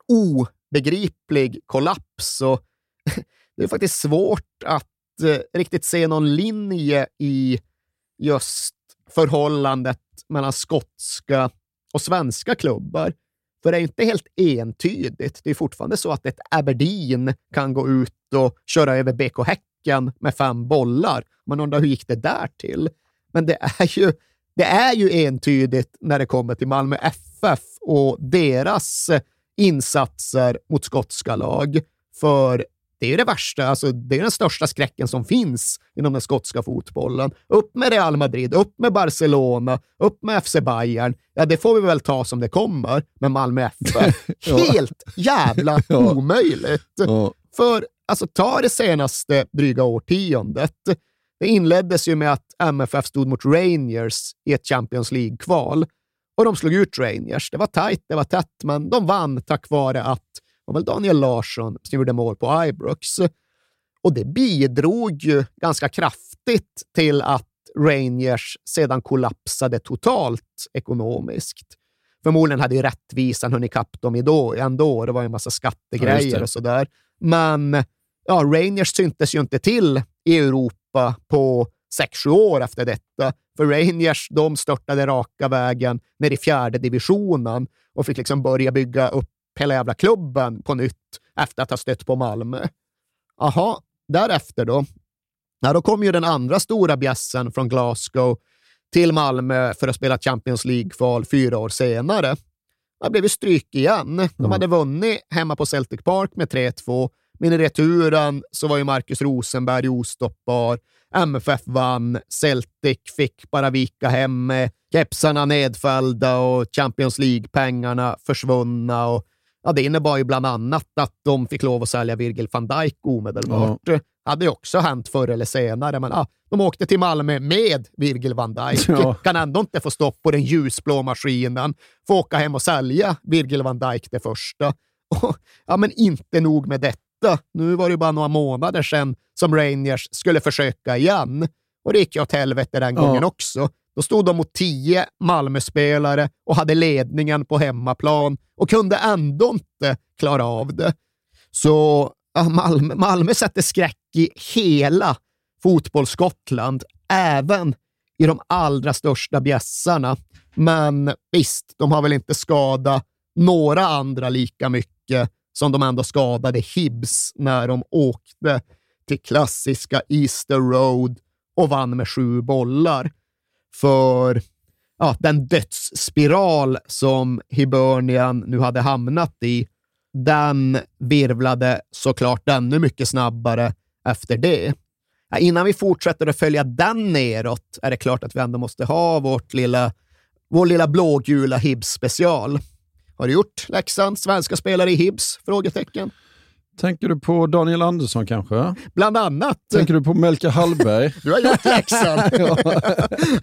obegriplig kollaps och det är faktiskt svårt att eh, riktigt se någon linje i just förhållandet mellan skotska och svenska klubbar. För det är inte helt entydigt. Det är fortfarande så att ett Aberdeen kan gå ut och köra över BK Häcken med fem bollar. Man undrar hur gick det där till? Men det är ju, det är ju entydigt när det kommer till Malmö FF och deras insatser mot skotska lag. För det är det värsta, alltså det är den största skräcken som finns inom den skotska fotbollen. Upp med Real Madrid, upp med Barcelona, upp med FC Bayern. Ja, det får vi väl ta som det kommer, med Malmö FF. Helt jävla omöjligt! För alltså, ta det senaste dryga årtiondet. Det inleddes ju med att MFF stod mot Rangers i ett Champions League-kval och de slog ut Rangers. Det var tajt, det var tätt, men de vann tack vare att var väl Daniel Larsson som gjorde mål på Ibrox. Och det bidrog ju ganska kraftigt till att Rangers sedan kollapsade totalt ekonomiskt. Förmodligen hade ju rättvisan hunnit ikapp dem ändå. Det var ju en massa skattegrejer ja, och sådär. Men ja, Rangers syntes ju inte till i Europa på sex sju år efter detta. För Rangers de störtade raka vägen ner i fjärde divisionen och fick liksom börja bygga upp hela jävla klubben på nytt efter att ha stött på Malmö. Aha, därefter då? Ja, då kom ju den andra stora bjässen från Glasgow till Malmö för att spela Champions League-kval fyra år senare. Det blev ju stryk igen. De mm. hade vunnit hemma på Celtic Park med 3-2, men i returen så var ju Marcus Rosenberg ostoppbar. MFF vann, Celtic fick bara vika hem med kepsarna nedfällda och Champions League-pengarna försvunna. Och Ja, det innebar ju bland annat att de fick lov att sälja Virgil van Dijk omedelbart. Ja. hade ju också hänt förr eller senare, men ja, de åkte till Malmö med Virgil van Dijk. Ja. Kan ändå inte få stopp på den ljusblå maskinen. Få åka hem och sälja Virgil van Dijk det första. Och, ja, men inte nog med detta. Nu var det bara några månader sedan som Rangers skulle försöka igen. Och det gick ju åt helvete den gången också. Då stod de mot tio Malmöspelare och hade ledningen på hemmaplan och kunde ändå inte klara av det. Så ja, Malmö, Malmö sätter skräck i hela fotbollsskottland, även i de allra största bjässarna. Men visst, de har väl inte skadat några andra lika mycket som de ändå skadade Hibs när de åkte till klassiska Easter Road och vann med sju bollar. För ja, den dödsspiral som Hibernian nu hade hamnat i, den virvlade såklart ännu mycket snabbare efter det. Ja, innan vi fortsätter att följa den neråt är det klart att vi ändå måste ha vårt lilla, vår lilla blågula Hibs-special. Har du gjort läxan? Svenska spelare i Hibs? Frågetecken. Tänker du på Daniel Andersson kanske? Bland annat. Tänker du på Melker Hallberg? du har gjort läxan.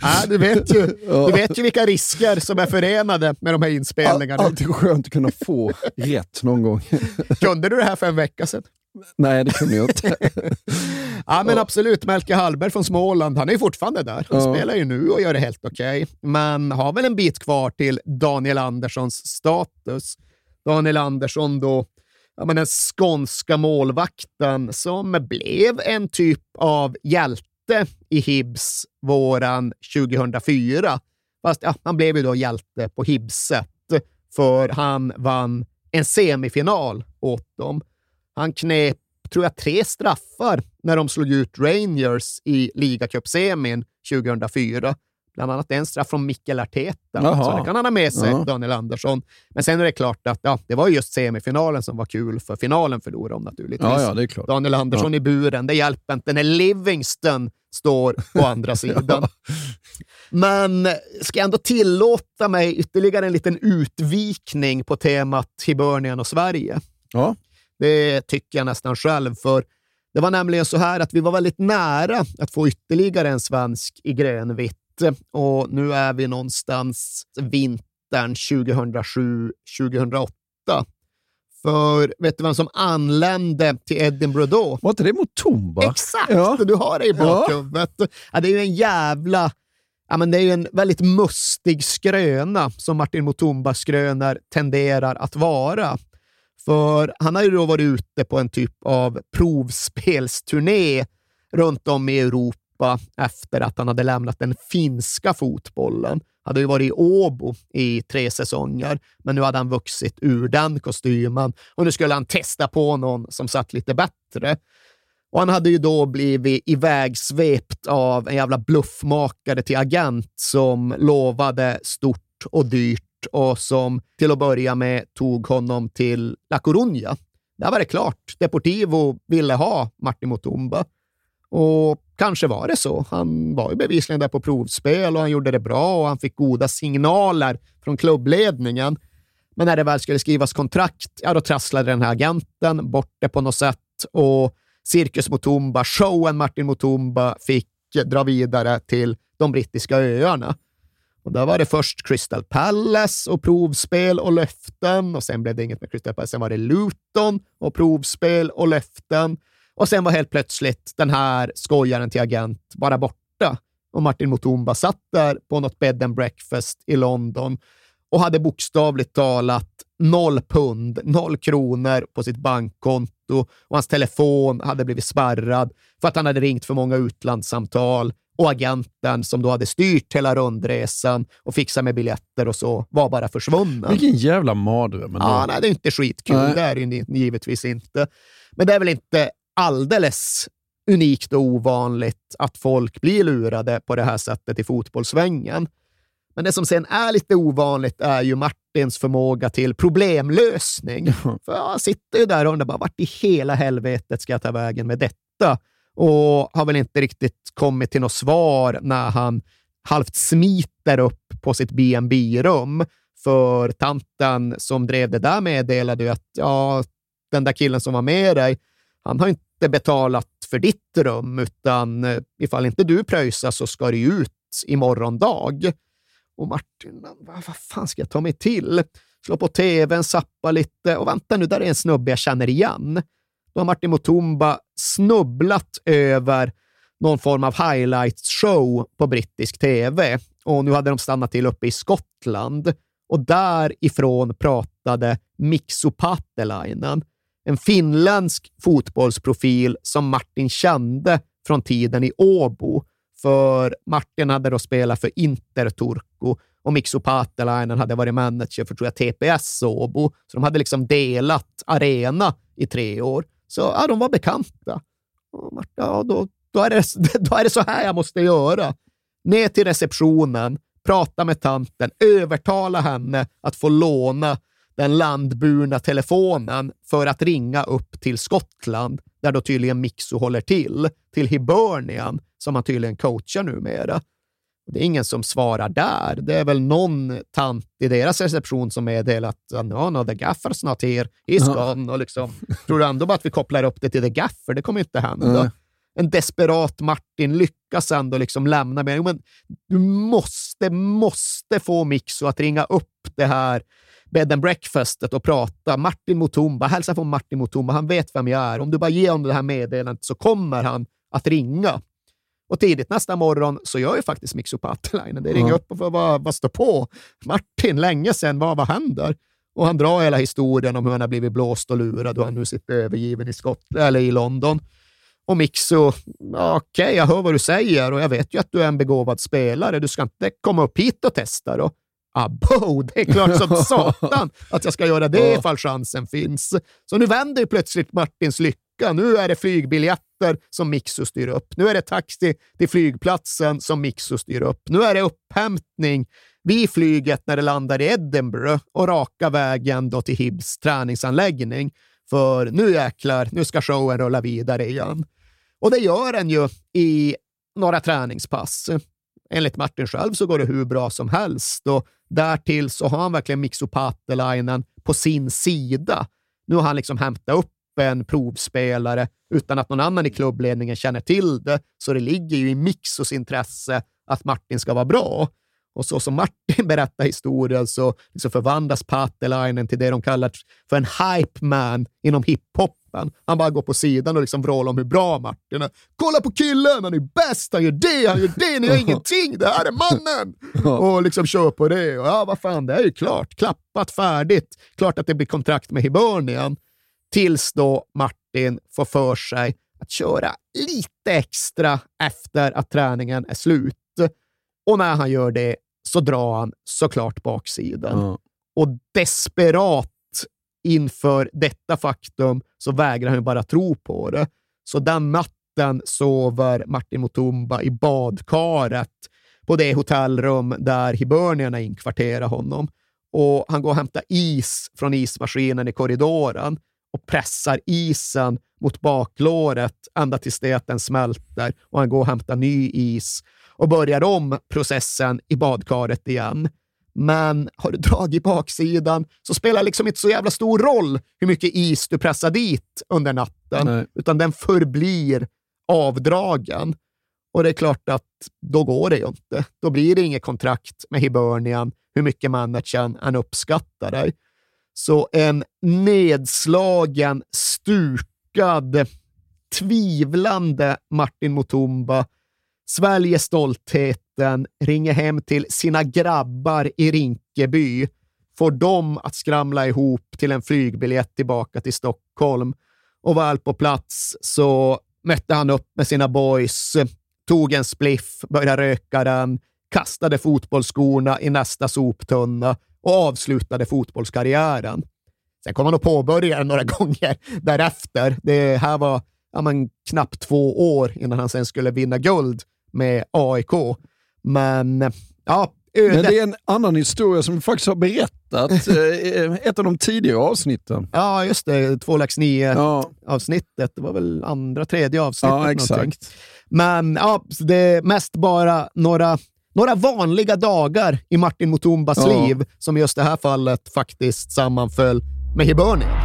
ja. du, vet ju, du vet ju vilka risker som är förenade med de här inspelningarna. All, alltid skönt att kunna få rätt någon gång. Kunde du det här för en vecka sedan? Nej, det kunde jag inte. ja, men absolut. Melker Hallberg från Småland, han är ju fortfarande där. Han ja. spelar ju nu och gör det helt okej. Okay. Men har väl en bit kvar till Daniel Anderssons status. Daniel Andersson då ja, men den skånska målvakten som blev en typ av hjälte i Hibs våren 2004. Fast ja, han blev ju då hjälte på Hibset, för han vann en semifinal åt dem. Han knep, tror jag, tre straffar när de slog ut Rangers i ligacupsemin 2004. Bland annat en straff från Mikkel Arteta. Så det kan han ha med sig, Jaha. Daniel Andersson. Men sen är det klart att ja, det var just semifinalen som var kul, för finalen förlorade de naturligtvis. Ja, ja, det är klart. Daniel Andersson ja. i buren, det hjälper inte när Livingston står på andra sidan. Men ska jag ändå tillåta mig ytterligare en liten utvikning på temat Hibernian och Sverige? Ja. Det tycker jag nästan själv, för det var nämligen så här att vi var väldigt nära att få ytterligare en svensk i grönvitt och nu är vi någonstans vintern 2007-2008. För vet du vem som anlände till Edinburgh då? Var inte det Mutumba? Exakt! Ja. Du har det i bakhuvudet. Ja. ja. det är ju en jävla... Ja, men det är ju en väldigt mustig skröna som Martin Mutumbas skrönor tenderar att vara. För han har ju då varit ute på en typ av provspelsturné runt om i Europa Europa efter att han hade lämnat den finska fotbollen. hade ju varit i Åbo i tre säsonger, men nu hade han vuxit ur den kostymen och nu skulle han testa på någon som satt lite bättre. Och Han hade ju då blivit ivägsvept av en jävla bluffmakare till agent som lovade stort och dyrt och som till att börja med tog honom till La Coruña. Där var det klart. Deportivo ville ha Martin Mutumba. Och kanske var det så. Han var ju bevisligen där på provspel och han gjorde det bra och han fick goda signaler från klubbledningen. Men när det väl skulle skrivas kontrakt, ja då trasslade den här agenten bort det på något sätt och Cirkus Mutumba, showen Martin Mutumba, fick dra vidare till de brittiska öarna. Och där var det först Crystal Palace och provspel och löften och sen blev det inget med Crystal Palace. Sen var det Luton och provspel och löften. Och sen var helt plötsligt den här skojaren till agent bara borta. Och Martin Mutumba satt där på något bed and breakfast i London och hade bokstavligt talat noll pund, noll kronor på sitt bankkonto och hans telefon hade blivit spärrad för att han hade ringt för många utlandssamtal och agenten som då hade styrt hela rundresan och fixat med biljetter och så var bara försvunnen. Vilken jävla mardröm. Ja, nej, det är inte skitkul. Nej. Det är det givetvis inte. Men det är väl inte alldeles unikt och ovanligt att folk blir lurade på det här sättet i fotbollssvängen. Men det som sen är lite ovanligt är ju Martins förmåga till problemlösning. För han sitter ju där och undrar bara, vart i hela helvetet ska jag ta vägen med detta? Och har väl inte riktigt kommit till något svar när han halvt smiter upp på sitt bnb rum För tanten som drev det där meddelade ju att ja, den där killen som var med dig, han har inte betalat för ditt rum, utan eh, ifall inte du pröjsar så ska det ut imorgon dag. Och Martin, vad, vad fan ska jag ta mig till? Slå på tvn, sappa lite och vänta nu, där är en snubbe jag känner igen. Då har Martin Mutumba snubblat över någon form av highlights-show på brittisk tv och nu hade de stannat till uppe i Skottland och därifrån pratade Miksu Patelainen en finländsk fotbollsprofil som Martin kände från tiden i Åbo. För Martin hade då spelat för Inter Turku och Mikso Patelainen hade varit manager för tror jag, TPS Åbo. Så de hade liksom delat arena i tre år. Så ja, de var bekanta. Och Martin, ja, då, då, är det, då är det så här jag måste göra. Ner till receptionen, prata med tanten, övertala henne att få låna den landburna telefonen för att ringa upp till Skottland, där då tydligen Mixo håller till, till Hibernian, som han tydligen coachar numera. Det är ingen som svarar där. Det är väl någon tant i deras reception som meddelar att no, no, the gaffer's not here, he's gone. Och liksom, tror du ändå bara att vi kopplar upp det till the gaffer? Det kommer inte hända. Nej. En desperat Martin lyckas ändå liksom lämna med, men du måste, måste få Mixo att ringa upp det här bed and breakfastet och prata. Martin Mutumba, hälsa från Martin Mutumba, han vet vem jag är. Om du bara ger honom det här meddelandet så kommer han att ringa. Och tidigt nästa morgon så gör ju faktiskt Mixo Paatelainen det. ringer Ja. upp och får vad, vad står på? Martin, länge sedan, vad, vad händer? Och han drar hela historien om hur han har blivit blåst och lurad och han nu sitter övergiven i, Skott eller i London. Och Mixo, ja, okej, jag hör vad du säger och jag vet ju att du är en begåvad spelare. Du ska inte komma upp hit och testa då. Abo, det är klart som satan att jag ska göra det ifall chansen finns. Så nu vänder ju plötsligt Martins lycka. Nu är det flygbiljetter som Mixo styr upp. Nu är det taxi till flygplatsen som Mixo styr upp. Nu är det upphämtning vid flyget när det landar i Edinburgh och raka vägen då till Hibs träningsanläggning. För nu jäklar, nu ska showen rulla vidare igen. Och det gör den ju i några träningspass. Enligt Martin själv så går det hur bra som helst och därtill så har han verkligen Mikso Patelainen på sin sida. Nu har han liksom hämtat upp en provspelare utan att någon annan i klubbledningen känner till det, så det ligger ju i Mixos intresse att Martin ska vara bra. Och så som Martin berättar historien så liksom förvandlas Patelainen till det de kallar för en hype man inom hiphopen. Han bara går på sidan och liksom vrålar om hur bra Martin är. Kolla på killen, han är bäst, han gör det, han gör det, ni gör ingenting, det här är mannen! Och liksom kör på det. Och ja, vad fan, det är ju klart. Klappat, färdigt. Klart att det blir kontrakt med Hibernian. Tills då Martin får för sig att köra lite extra efter att träningen är slut. Och när han gör det så drar han såklart baksidan. Och desperat inför detta faktum så vägrar han ju bara tro på det. Så den natten sover Martin Mutumba i badkaret på det hotellrum där hibernierna inkvarterar honom. Och han går och hämtar is från ismaskinen i korridoren och pressar isen mot baklåret ända tills det att den smälter och han går och hämtar ny is och börjar om processen i badkaret igen. Men har du dragit baksidan så spelar det liksom inte så jävla stor roll hur mycket is du pressar dit under natten, Nej. utan den förblir avdragen. Och det är klart att då går det ju inte. Då blir det inget kontrakt med Hibernian, hur mycket managern än uppskattar dig. Så en nedslagen, stukad, tvivlande Martin Mutumba sväljer natten, ringer hem till sina grabbar i Rinkeby, får dem att skramla ihop till en flygbiljett tillbaka till Stockholm. Och väl på plats så mötte han upp med sina boys, tog en spliff, började röka den, kastade fotbollsskorna i nästa soptunna och avslutade fotbollskarriären. Sen kom han att påbörja den några gånger därefter. Det här var ja, men, knappt två år innan han sen skulle vinna guld med AIK. Men ja, Men det är en annan historia som vi faktiskt har berättat eh, ett av de tidigare avsnitten. Ja, just det. Två lax nio Ja, avsnittet. Det var väl andra, tredje avsnittet. ja någonting. exakt. Men ja, det är mest bara några, några vanliga dagar i Martin Mutumbas Ja. liv som just det här fallet faktiskt sammanföll med Hibernian.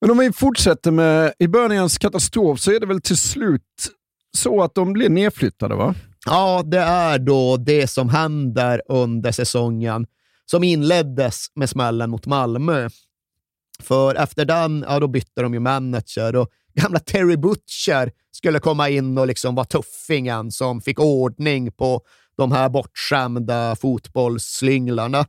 Men om vi fortsätter med i börjans katastrof så är det väl till slut så att de blir nedflyttade, va? Ja, det är då det som händer under säsongen som inleddes med smällen mot Malmö. För efter den, ja, då bytte de ju manager och gamla Terry Butcher skulle komma in och liksom vara tuffingen som fick ordning på de här bortskämda fotbollsslynglarna.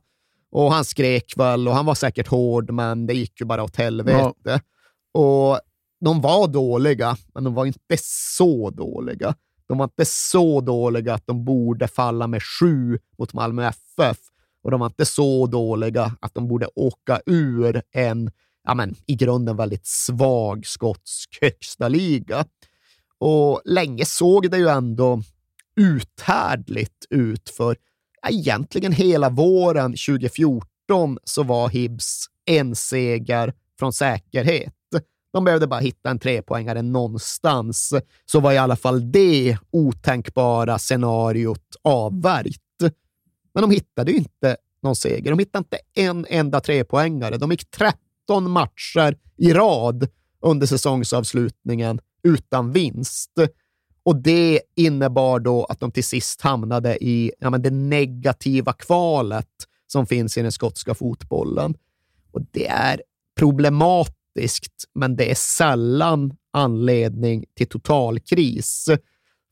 Och han skrek väl och han var säkert hård, men det gick ju bara åt helvete. Ja. Och de var dåliga, men de var inte så dåliga. De var inte så dåliga att de borde falla med sju mot Malmö FF. Och de var inte så dåliga att de borde åka ur en ja, men, i grunden väldigt svag skotsk högsta liga. Och länge såg det ju ändå uthärdligt ut, för egentligen hela våren 2014 så var Hibs en seger från säkerhet. De behövde bara hitta en trepoängare någonstans, så var i alla fall det otänkbara scenariot avvärjt. Men de hittade ju inte någon seger. De hittade inte en enda trepoängare. De gick 13 matcher i rad under säsongsavslutningen utan vinst. Och det innebar då att de till sist hamnade i ja, men det negativa kvalet som finns i den skotska fotbollen. Och det är problematiskt, men det är sällan anledning till totalkris.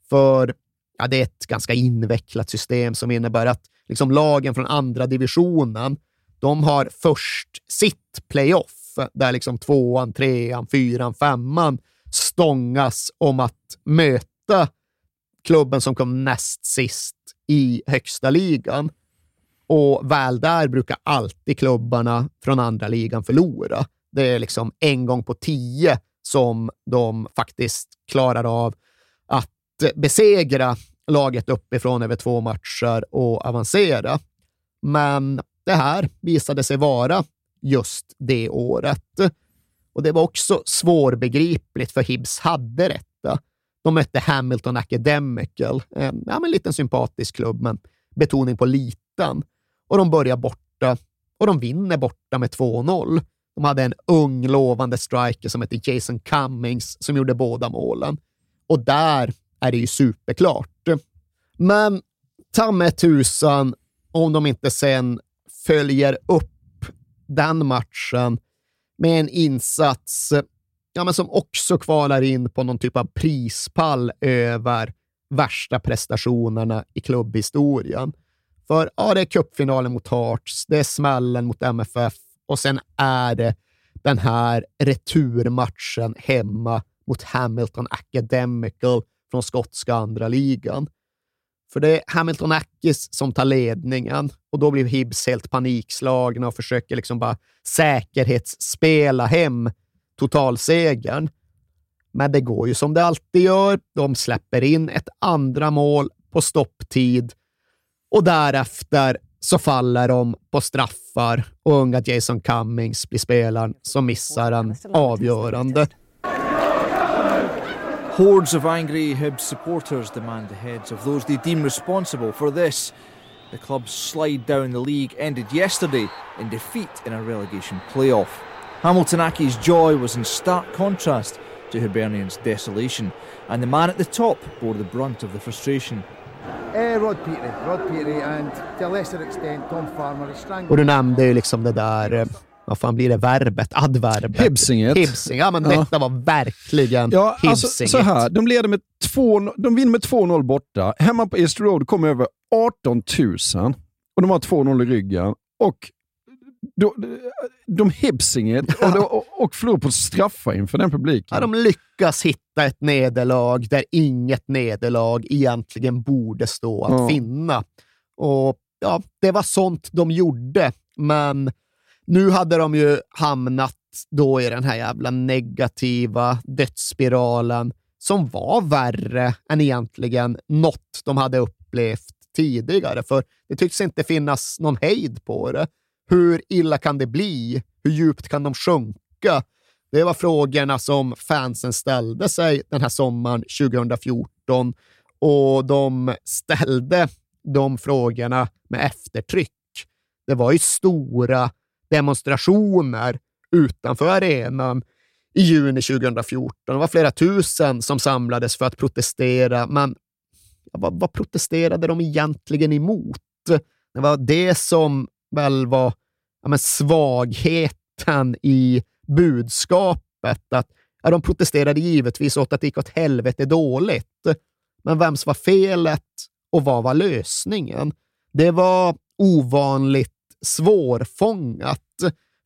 För ja, det är ett ganska invecklat system som innebär att liksom lagen från andra divisionen, de har först sitt playoff, där liksom tvåan, trean, fyran, femman stångas om att möta klubben som kom näst sist i högsta ligan. Och väl där brukar alltid klubbarna från andra ligan förlora. Det är liksom en gång på tio som de faktiskt klarar av att besegra laget uppifrån över två matcher och avancera. Men det här visade sig vara just det året. Och det var också svårbegripligt, för Hibs hade detta. De mötte Hamilton Academical, en ja, men liten sympatisk klubb, men betoning på liten. Och de börjar borta och de vinner borta med 2-0. De hade en ung, lovande striker som hette Jason Cummings som gjorde båda målen. Och där är det ju superklart. Men ta med tusan om de inte sen följer upp den matchen med en insats ja, men som också kvalar in på någon typ av prispall över värsta prestationerna i klubbhistorien. För ja, det är cupfinalen mot Hearts, det är smällen mot MFF och sen är det den här returmatchen hemma mot Hamilton Academical från skotska andra ligan. För det är Hamilton Ackis som tar ledningen och då blir Hibs helt panikslagna och försöker liksom bara säkerhetsspela hem totalsegern. Men det går ju som det alltid gör. De släpper in ett andra mål på stopptid och därefter så faller de på straffar och unga Jason Cummings blir spelaren som missar en avgörande. Hordes of angry Hibs supporters demand the heads of those they deem responsible for this. The club's slide down the league ended yesterday in defeat in a relegation playoff. Hamilton Accies' joy was in stark contrast to Hibernian's desolation, and the man at the top bore the brunt of the frustration. Eh, Rod Petrie, Rod Petrie and to a lesser extent Tom Farmer. Och du nämnde ju liksom det där eh, vad fan blir det verbet? Adverbet? Hibsinget. Hibsing. Ja, men ja. detta var verkligen ja, alltså, så här, De leder med två, de vinner med 2-0 borta. Hemma på East Road kommer över 18 000 och de har 2-0 i ryggen. Och de, de Hibsinget ja. och, och, och förlorar på straffar inför den publiken. Ja, de lyckas hitta ett nederlag där inget nederlag egentligen borde stå att ja. finna. Och ja, Det var sånt de gjorde, men nu hade de ju hamnat då i den här jävla negativa dödsspiralen som var värre än egentligen något de hade upplevt tidigare. För det tycks inte finnas någon hejd på det. Hur illa kan det bli? Hur djupt kan de sjunka? Det var frågorna som fansen ställde sig den här sommaren 2014 och de ställde de frågorna med eftertryck. Det var ju stora demonstrationer utanför arenan i juni 2014. Det var flera tusen som samlades för att protestera, men vad, vad protesterade de egentligen emot? Det var det som väl var ja, men svagheten i budskapet. Att, ja, de protesterade givetvis åt att det gick åt helvete dåligt. Men vems var felet och vad var lösningen? Det var ovanligt svårfångat,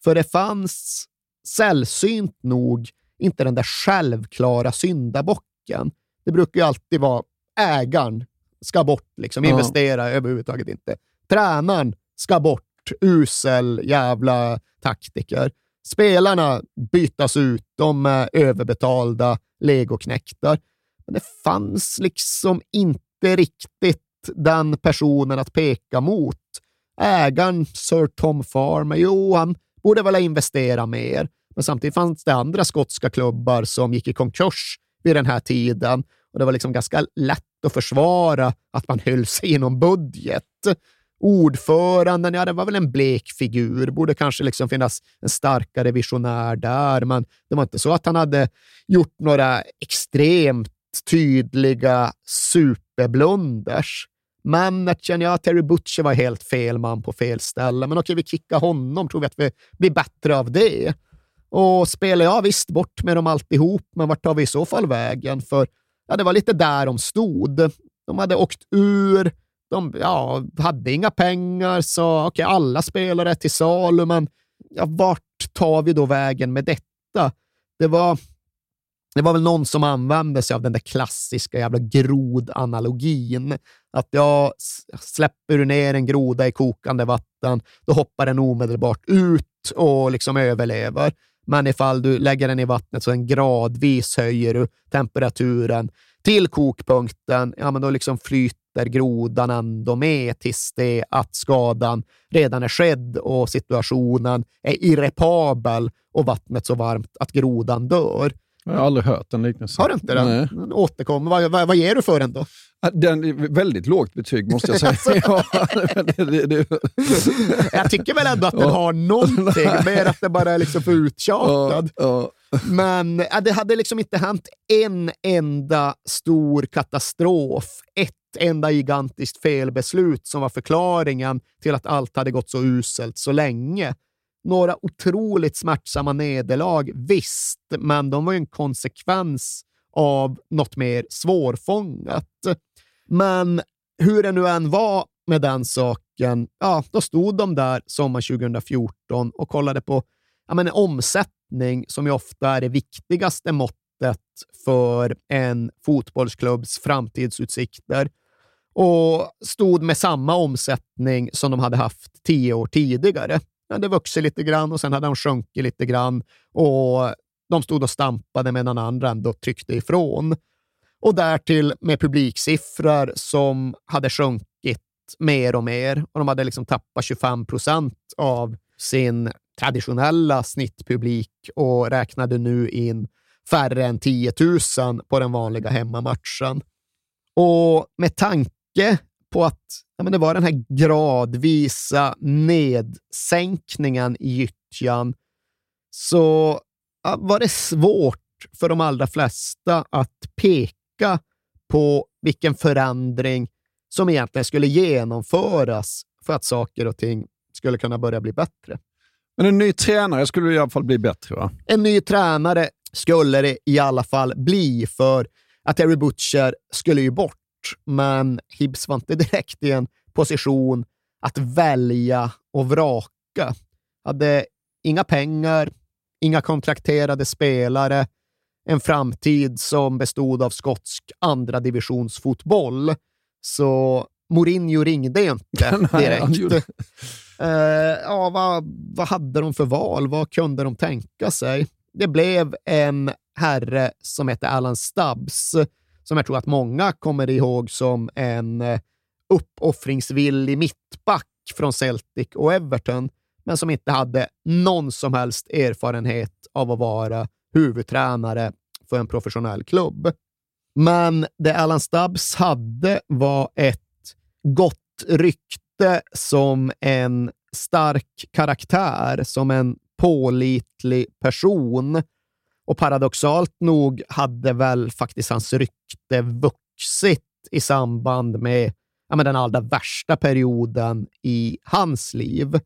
för det fanns sällsynt nog inte den där självklara syndabocken. Det brukar ju alltid vara ägaren ska bort, liksom. investera ja. överhuvudtaget inte. Tränaren ska bort, usel jävla taktiker. Spelarna bytas ut, de är överbetalda legoknäktar. Men det fanns liksom inte riktigt den personen att peka mot. Ägaren, Sir Tom Farmer, jo, han borde väl investera mer. Men samtidigt fanns det andra skotska klubbar som gick i konkurs vid den här tiden och det var liksom ganska lätt att försvara att man höll sig inom budget. Ordföranden, ja, det var väl en blek figur. borde kanske liksom finnas en starkare visionär där, men det var inte så att han hade gjort några extremt tydliga superblunders. Managern, ja, Terry Butcher var helt fel man på fel ställe, men okej, vi kickar honom. Tror vi att vi blir bättre av det? Och spelar jag visst bort med dem alltihop, men vart tar vi i så fall vägen? För ja, det var lite där de stod. De hade åkt ur, de ja, hade inga pengar, så okej, okay, alla spelare är till salu, men ja, vart tar vi då vägen med detta? Det var, det var väl någon som använde sig av den där klassiska jävla grodanalogin. Att jag släpper du ner en groda i kokande vatten, då hoppar den omedelbart ut och liksom överlever. Men ifall du lägger den i vattnet så en gradvis höjer du temperaturen till kokpunkten, ja, men då liksom flyter grodan ändå med tills det att skadan redan är skedd och situationen är irreparabel och vattnet så varmt att grodan dör. Jag har aldrig hört den liknelsen. Har du inte den? Nej. Återkom. Vad, vad, vad ger du för den då? Den är väldigt lågt betyg måste jag säga. ja, det, det, det. Jag tycker väl ändå att den har någonting, mer att det bara är liksom för uttjatad. Ja, ja. Men det hade liksom inte hänt en enda stor katastrof, ett enda gigantiskt felbeslut som var förklaringen till att allt hade gått så uselt så länge några otroligt smärtsamma nederlag, visst, men de var ju en konsekvens av något mer svårfångat. Men hur det nu än var med den saken, ja, då stod de där sommar 2014 och kollade på ja, men en omsättning som ju ofta är det viktigaste måttet för en fotbollsklubbs framtidsutsikter och stod med samma omsättning som de hade haft tio år tidigare hade vuxit lite grann och sen hade de sjunkit lite grann och de stod och stampade medan andra ändå tryckte ifrån. Och därtill med publiksiffror som hade sjunkit mer och mer och de hade liksom tappat 25 procent av sin traditionella snittpublik och räknade nu in färre än 10 000 på den vanliga hemmamatchen. Och med tanke på att ja, men det var den här gradvisa nedsänkningen i gyttjan så ja, var det svårt för de allra flesta att peka på vilken förändring som egentligen skulle genomföras för att saker och ting skulle kunna börja bli bättre. Men en ny tränare skulle i alla fall bli bättre, va? En ny tränare skulle det i alla fall bli, för att Terry Butcher skulle ju bort men Hibs var inte direkt i en position att välja och vraka. Hade inga pengar, inga kontrakterade spelare, en framtid som bestod av skotsk andra divisionsfotboll. Så Mourinho ringde inte direkt. Eh, ja, vad, vad hade de för val? Vad kunde de tänka sig? Det blev en herre som hette Alan Stubbs, som jag tror att många kommer ihåg som en eh, uppoffringsvillig mittback från Celtic och Everton, men som inte hade någon som helst erfarenhet av att vara huvudtränare för en professionell klubb. Men det Alan Stubbs hade var ett gott rykte som en stark karaktär, som en pålitlig person. Och paradoxalt nog hade väl faktiskt hans rykte vuxit i samband med ja, men den allra värsta perioden i hans liv.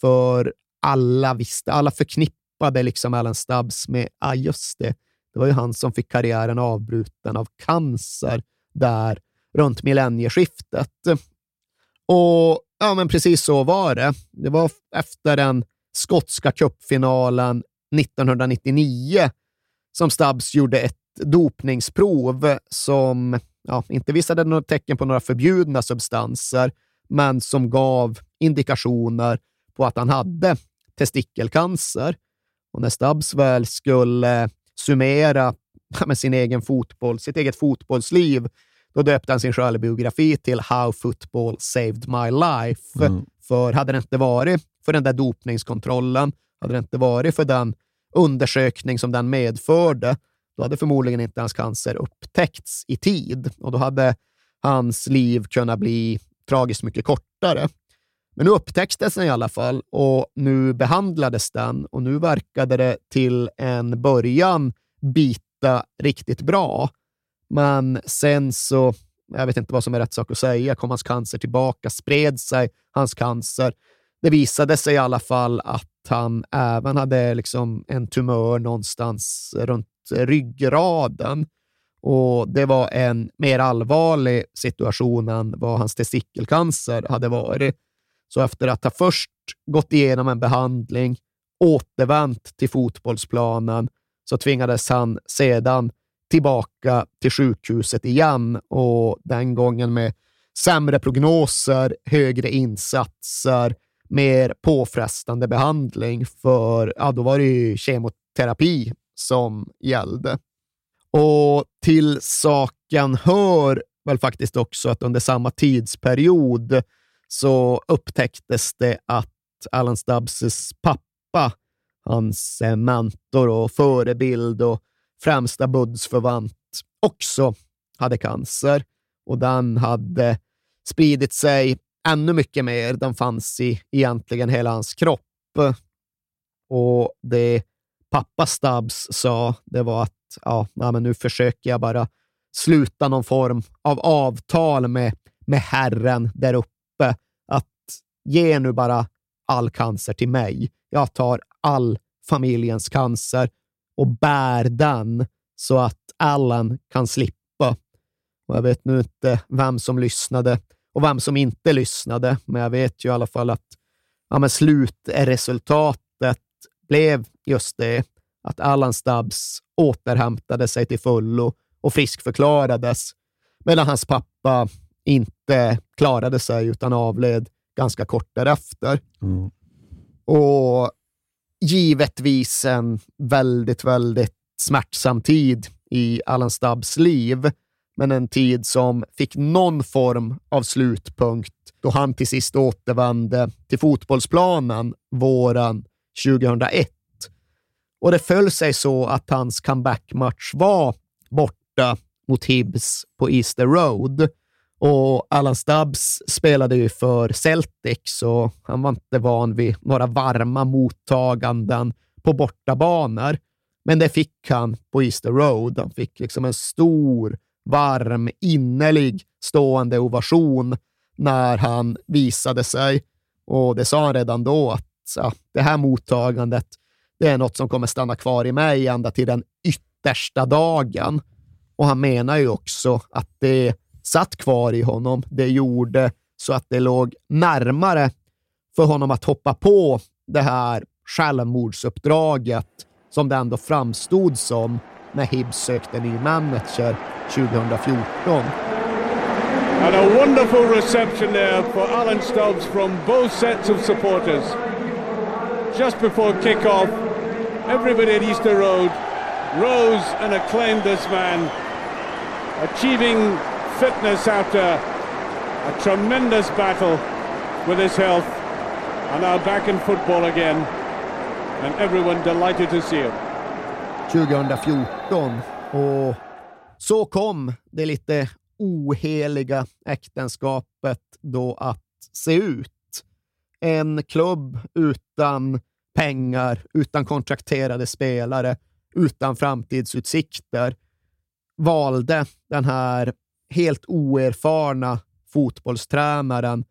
För alla visste, alla förknippade liksom Alan Stubbs med, ah, just det, det var ju han som fick karriären avbruten av cancer där runt millennieskiftet. Och ja, men precis så var det. Det var efter den skotska cupfinalen 1999 som Stubbs gjorde ett dopningsprov som ja, inte visade några tecken på några förbjudna substanser, men som gav indikationer på att han hade testikelcancer. Och när Stubbs väl skulle summera med sin egen fotboll, sitt eget fotbollsliv, då döpte han sin självbiografi till How Football Saved My Life. Mm. För hade det inte varit för den där dopningskontrollen, hade det inte varit för den undersökning som den medförde, då hade förmodligen inte hans cancer upptäckts i tid och då hade hans liv kunnat bli tragiskt mycket kortare. Men nu upptäcktes den i alla fall och nu behandlades den och nu verkade det till en början bita riktigt bra. Men sen så, jag vet inte vad som är rätt sak att säga, kom hans cancer tillbaka, spred sig hans cancer. Det visade sig i alla fall att han även hade liksom en tumör någonstans runt ryggraden. Och Det var en mer allvarlig situation än vad hans testikelcancer hade varit. Så efter att ha först gått igenom en behandling, återvänt till fotbollsplanen, så tvingades han sedan tillbaka till sjukhuset igen och den gången med sämre prognoser, högre insatser, mer påfrestande behandling, för ja, då var det ju kemoterapi som gällde. Och till saken hör väl faktiskt också att under samma tidsperiod så upptäcktes det att Alan Stubbses pappa, hans eh, mentor och förebild och främsta budsförvant, också hade cancer. Och den hade spridit sig ännu mycket mer. Den fanns i egentligen hela hans kropp. Och det pappa Stubbs sa, det var att ja, men nu försöker jag bara sluta någon form av avtal med, med Herren där uppe. Att ge nu bara all cancer till mig. Jag tar all familjens cancer och bär den så att Allan kan slippa. Och jag vet nu inte vem som lyssnade och vem som inte lyssnade, men jag vet ju i alla fall att ja, men slutresultatet blev just det, att Allan Stubbs återhämtade sig till fullo och friskförklarades, medan hans pappa inte klarade sig utan avled ganska kort därefter. Mm. Och givetvis en väldigt, väldigt smärtsam tid i Allan Stubbs liv, men en tid som fick någon form av slutpunkt då han till sist återvände till fotbollsplanen våren 2001. Och det föll sig så att hans comebackmatch var borta mot Hibs på Easter Road. Och Alan Stubbs spelade ju för Celtic, så han var inte van vid några varma mottaganden på bortabanor. Men det fick han på Easter Road. Han fick liksom en stor, varm, innerlig stående ovation när han visade sig. Och det sa han redan då att ja, det här mottagandet, det är något som kommer stanna kvar i mig ända till den yttersta dagen. Och han menar ju också att det satt kvar i honom. Det gjorde så att det låg närmare för honom att hoppa på det här självmordsuppdraget som det ändå framstod som när Hibs sökte ny manager 2014. And a wonderful reception there for Alan Stubbs from both sets of supporters. Just before kick-off, everybody at Easter Road rose and acclaimed this man, achieving fitness after a tremendous battle with his health, and now back in football again, and everyone delighted to see him. 2014 och så kom det lite oheliga äktenskapet då att se ut. En klubb utan pengar, utan kontrakterade spelare, utan framtidsutsikter valde den här helt oerfarna fotbollstränaren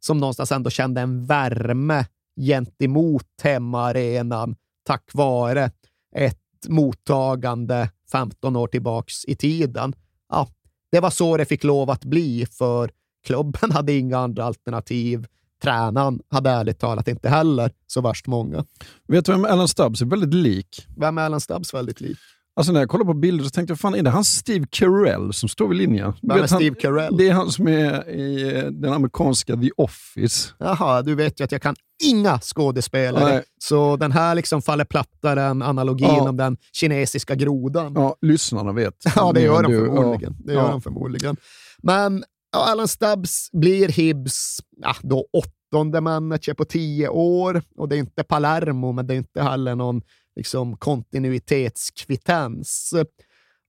som någonstans ändå kände en värme gentemot hemmaarenan tack vare ett mottagande 15 år tillbaks i tiden. Ja, det var så det fick lov att bli, för klubben hade inga andra alternativ. Tränaren hade ärligt talat inte heller så värst många. Vet du vem Alan Stubbs är väldigt lik? Vem är Alan Stubbs väldigt lik? Alltså när jag kollade på bilder så tänkte jag, fan är det han Steve Carell som står vid linjen? Vem är Steve Carell? Det är han som är i eh, den amerikanska The Office. Jaha, du vet ju att jag kan inga skådespelare, Nej. så den här liksom faller plattare än analogin Ja. om den kinesiska grodan. Ja, lyssnarna vet. Ja, det gör de förmodligen. ja. Det gör Ja. de förmodligen. Men ja, Alan Stubbs blir Hibs ja, då åttonde manager på tio år och det är inte Palermo, men det är inte heller någon liksom, kontinuitetskvittens.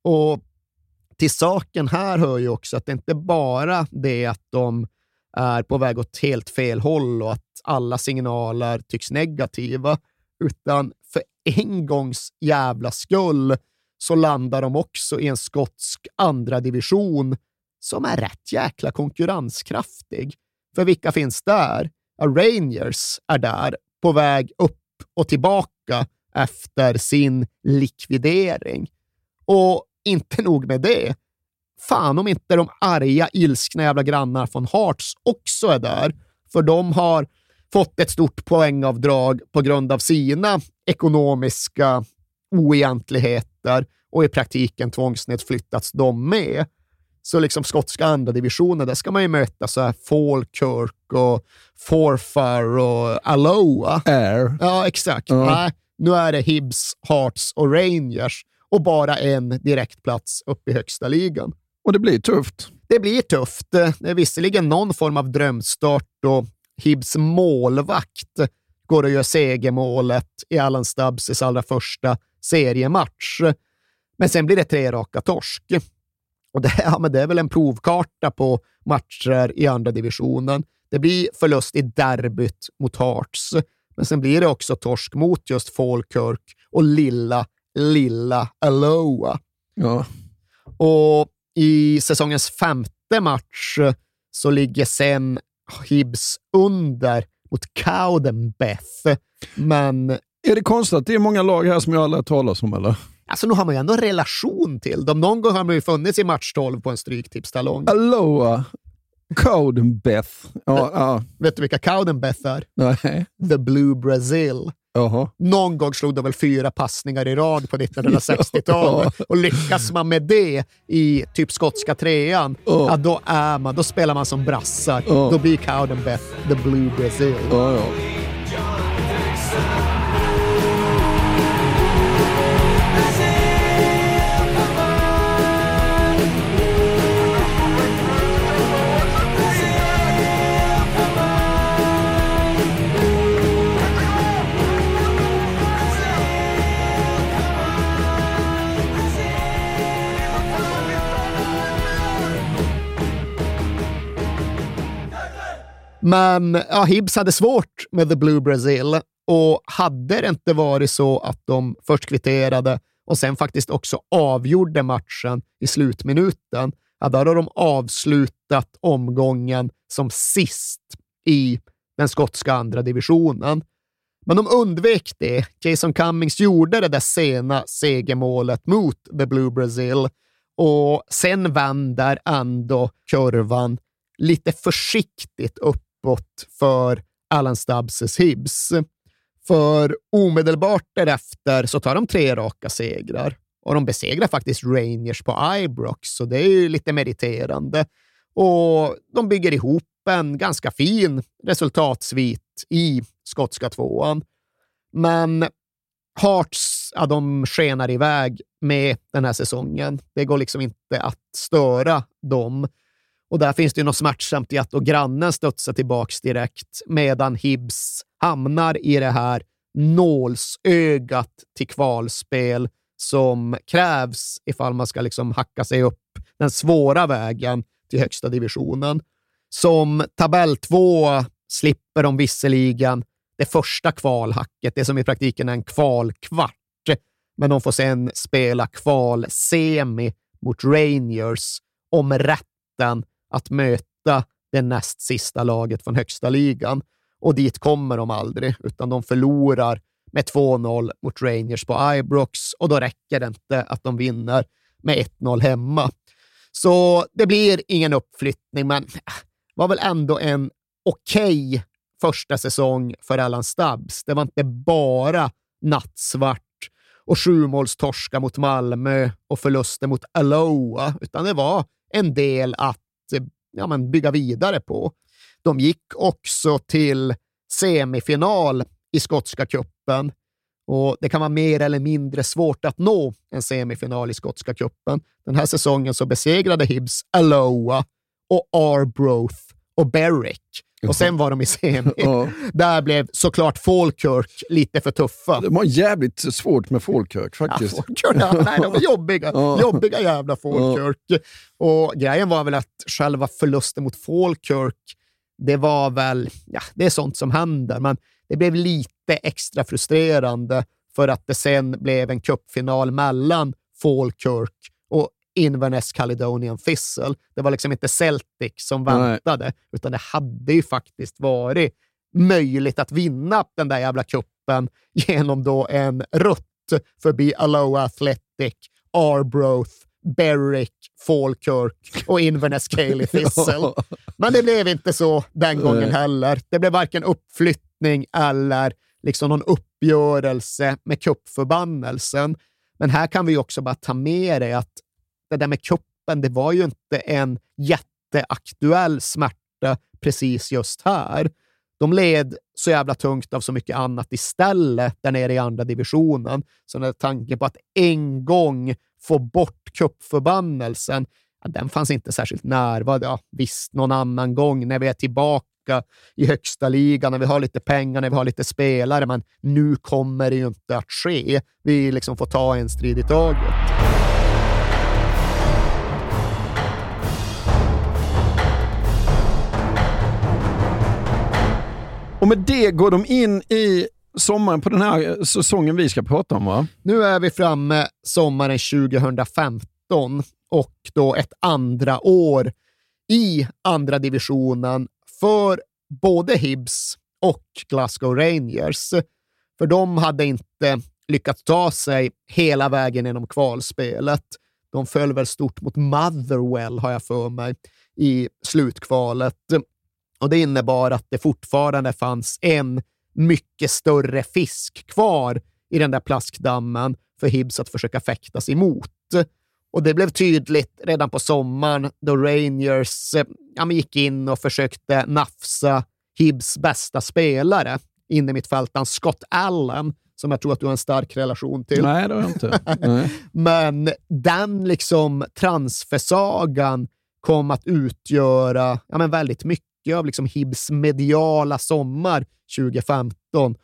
Och till saken här hör ju också att det inte bara det att de är på väg åt helt fel håll och att alla signaler tycks negativa, utan för en gångs jävla skull så landar de också i en skotsk andra division som är rätt jäkla konkurrenskraftig. För vilka finns där? Ja, Rangers är där, på väg upp och tillbaka efter sin likvidering. Och inte nog med det. Fan om inte de arga, ilskna jävla grannar från Hearts också är där. För de har fått ett stort poängavdrag på grund av sina ekonomiska oegentligheter och i praktiken tvångsnedflyttats de med. Så liksom skotska andra divisionen, där ska man ju möta så här Falkirk och Forfar och Alloa. Air. Ja, exakt. Ja. Nu är det Hibs, Hearts och Rangers och bara en direktplats upp i högsta ligan. Och det blir tufft. Det blir tufft. Det är visserligen någon form av drömstart och Hibs målvakt går och gör segermålet i Alan Stubbs allra första seriematch. Men sen blir det tre raka torsk. Och det, ja, men det är väl en provkarta på matcher i andra divisionen. Det blir förlust i derbyt mot Hearts, men sen blir det också torsk mot just Falkirk och lilla, lilla Alloa. Ja. Och i säsongens femte match så ligger sen Hibs under mot Cowdenbeth. Men Är det konstigt att det är många lag här som jag aldrig har talas om eller? alltså, nu har man ju ändå en relation till dem. Någon gång har man ju funnits i match 12 på en stryktipstalong. Aloha. Cowdenbeth. Ja, ja. Vet du vilka Cowdenbeth är? Nej. The Blue Brazil. Jaha. Någon gång slog de väl fyra passningar i rad på 1960-talet. Och lyckas man med det i typ skotska trean, Ja. ja, då, är man, då spelar man som brassar. Ja. Då blir Cowdenbeth the Blue Brazil. Ja, Men ja, Hibs hade svårt med The Blue Brazil och hade det inte varit så att de först kvitterade och sen faktiskt också avgjorde matchen i slutminuten, ja, då hade de avslutat omgången som sist i den skotska andra divisionen. Men de undvek det. Jason Cummings gjorde det där sena segermålet mot The Blue Brazil och sen vänder ändå kurvan lite försiktigt upp uppåt för Alan Stubbs Hibs. För omedelbart därefter så tar de tre raka segrar och de besegrar faktiskt Rangers på Ibrox, så det är ju lite meriterande. Och de bygger ihop en ganska fin resultatsvit i skotska tvåan. Men Hearts, ja, de skenar iväg med den här säsongen. Det går liksom inte att störa dem. Och där finns det ju något smärtsamt i att då grannen studsar tillbaks direkt medan Hibs hamnar i det här nålsögat till kvalspel som krävs ifall man ska liksom hacka sig upp den svåra vägen till högsta divisionen. Som tabell två slipper de visserligen det första kvalhacket, det som i praktiken är en kvalkvart, men de får sen spela kvalsemi mot Rangers om rätten att möta det näst sista laget från högsta ligan. Och dit kommer de aldrig, utan de förlorar med 2-0 mot Rangers på Ibrox och då räcker det inte att de vinner med 1-0 hemma. Så det blir ingen uppflyttning, men äh, var väl ändå en okej okay första säsong för Allan Stubbs. Det var inte bara nattsvart och sjumålstorska mot Malmö och förluster mot Aloha, utan det var en del att Eh, ja, men bygga vidare på. De gick också till semifinal i skotska kuppen och det kan vara mer eller mindre svårt att nå en semifinal i skotska kuppen. Den här säsongen så besegrade Hibs Aloha och Arbroath och Berwick. Och sen var de i semi. Ja. Där blev såklart Falkirk lite för tuffa. Det var jävligt svårt med Falkirk faktiskt. Ja, Falkirk, ja, nej, de var jobbiga. Ja. Jobbiga jävla Falkirk. Och grejen var väl att själva förlusten mot Falkirk, det var väl, ja, det är sånt som händer, men det blev lite extra frustrerande för att det sen blev en cupfinal mellan Falkirk Inverness Caledonian Thistle. Det var liksom inte Celtic som väntade, Nej. utan det hade ju faktiskt varit möjligt att vinna den där jävla kuppen genom då en rutt förbi Alloa Athletic, Arbroath, Berwick, Falkirk och Inverness Cayley Thistle. Men det blev inte så den gången heller. Det blev varken uppflyttning eller liksom någon uppgörelse med kuppförbannelsen. Men här kan vi också bara ta med det att det där med kuppen, det var ju inte en jätteaktuell smärta precis just här. De led så jävla tungt av så mycket annat istället där nere i andra divisionen. Så den tanken på att en gång få bort kuppförbannelsen, ja, den fanns inte särskilt närvarande. Ja, visst, någon annan gång när vi är tillbaka i högsta ligan, när vi har lite pengar, när vi har lite spelare, men nu kommer det ju inte att ske. Vi liksom får ta en strid i taget. Och med det går de in i sommaren på den här eh, säsongen vi ska prata om, va? Nu är vi framme sommaren 2015 och då ett andra år i andra divisionen för både Hibs och Glasgow Rangers. För de hade inte lyckats ta sig hela vägen genom kvalspelet. De föll väl stort mot Motherwell, har jag för mig, i slutkvalet. Och Det innebar att det fortfarande fanns en mycket större fisk kvar i den där plaskdammen för Hibs att försöka fäktas emot. Och det blev tydligt redan på sommaren då Rangers ja, gick in och försökte nafsa Hibs bästa spelare, in i Scott Allen, som jag tror att du har en stark relation till. Nej, det har jag inte. Men den liksom transfersagan kom att utgöra ja, men väldigt mycket mycket av liksom Hibs mediala sommar 2015.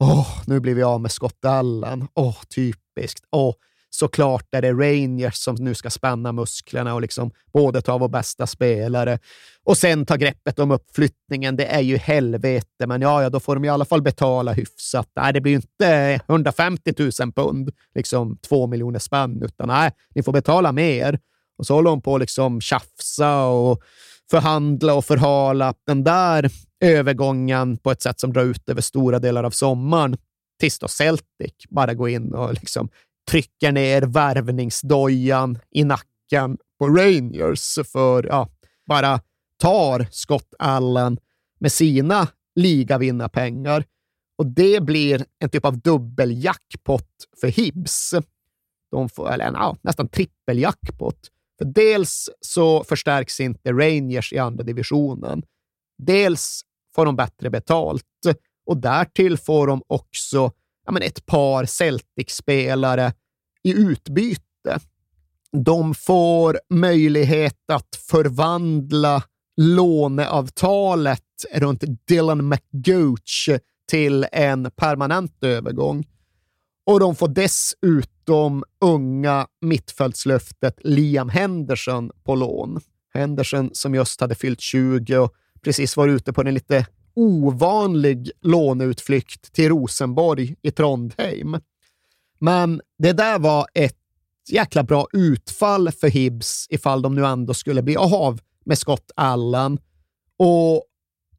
Åh, oh, nu blir vi av med Scott Allen. Åh, oh, typiskt. Åh, oh, såklart är det Rangers som nu ska spänna musklerna och liksom både ta vår bästa spelare och sen ta greppet om uppflyttningen. Det är ju helvete, men ja, ja, då får de i alla fall betala hyfsat. Nej, det blir ju inte 150 000 pund, liksom två miljoner spänn, utan nej, ni får betala mer. Och så håller de på att liksom tjafsa och förhandla och förhala den där övergången på ett sätt som drar ut över stora delar av sommaren tills då Celtic bara går in och liksom trycker ner värvningsdojan i nacken på Rangers för ja, bara tar Scott Allen med sina ligavinnarpengar. Och det blir en typ av dubbeljackpot för Hibs. De får, eller ja, nästan trippeljackpot. För dels så förstärks inte Rangers i andra divisionen. Dels får de bättre betalt och därtill får de också ja, men ett par Celtic-spelare i utbyte. De får möjlighet att förvandla låneavtalet runt Dylan McGooch till en permanent övergång. Och de får dessutom de unga mittfältslöftet Liam Henderson på lån. Henderson som just hade fyllt 20 och precis var ute på en lite ovanlig låneutflykt till Rosenborg i Trondheim. Men det där var ett jäkla bra utfall för Hibs ifall de nu ändå skulle bli av med Scott Allen och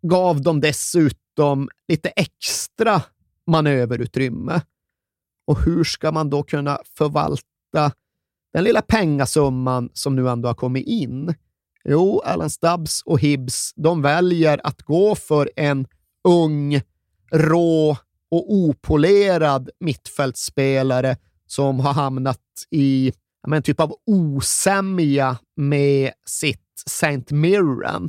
gav dem dessutom lite extra manöverutrymme. Och hur ska man då kunna förvalta den lilla pengasumman som nu ändå har kommit in? Jo, Alan Stubbs och Hibbs, de väljer att gå för en ung, rå och opolerad mittfältspelare som har hamnat i en typ av osämja med sitt St. Mirren.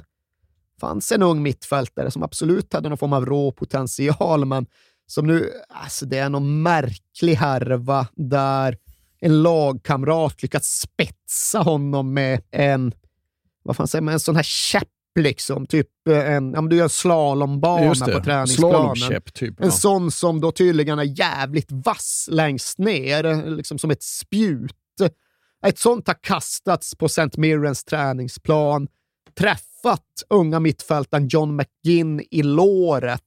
Det fanns en ung mittfältare som absolut hade någon form av rå potential, men som nu, alltså det är någon märklig härva där en lagkamrat lyckats spetsa honom med en, vad fan säger man, en sån här käpp liksom. Typ en, ja, du gör en slalombana på träningsplanen. Typ, ja. En sån som då tydligen är jävligt vass längst ner, liksom som ett spjut. Ett sånt har kastats på St. Mirrens träningsplan, träffat unga mittfältaren John McGinn i låret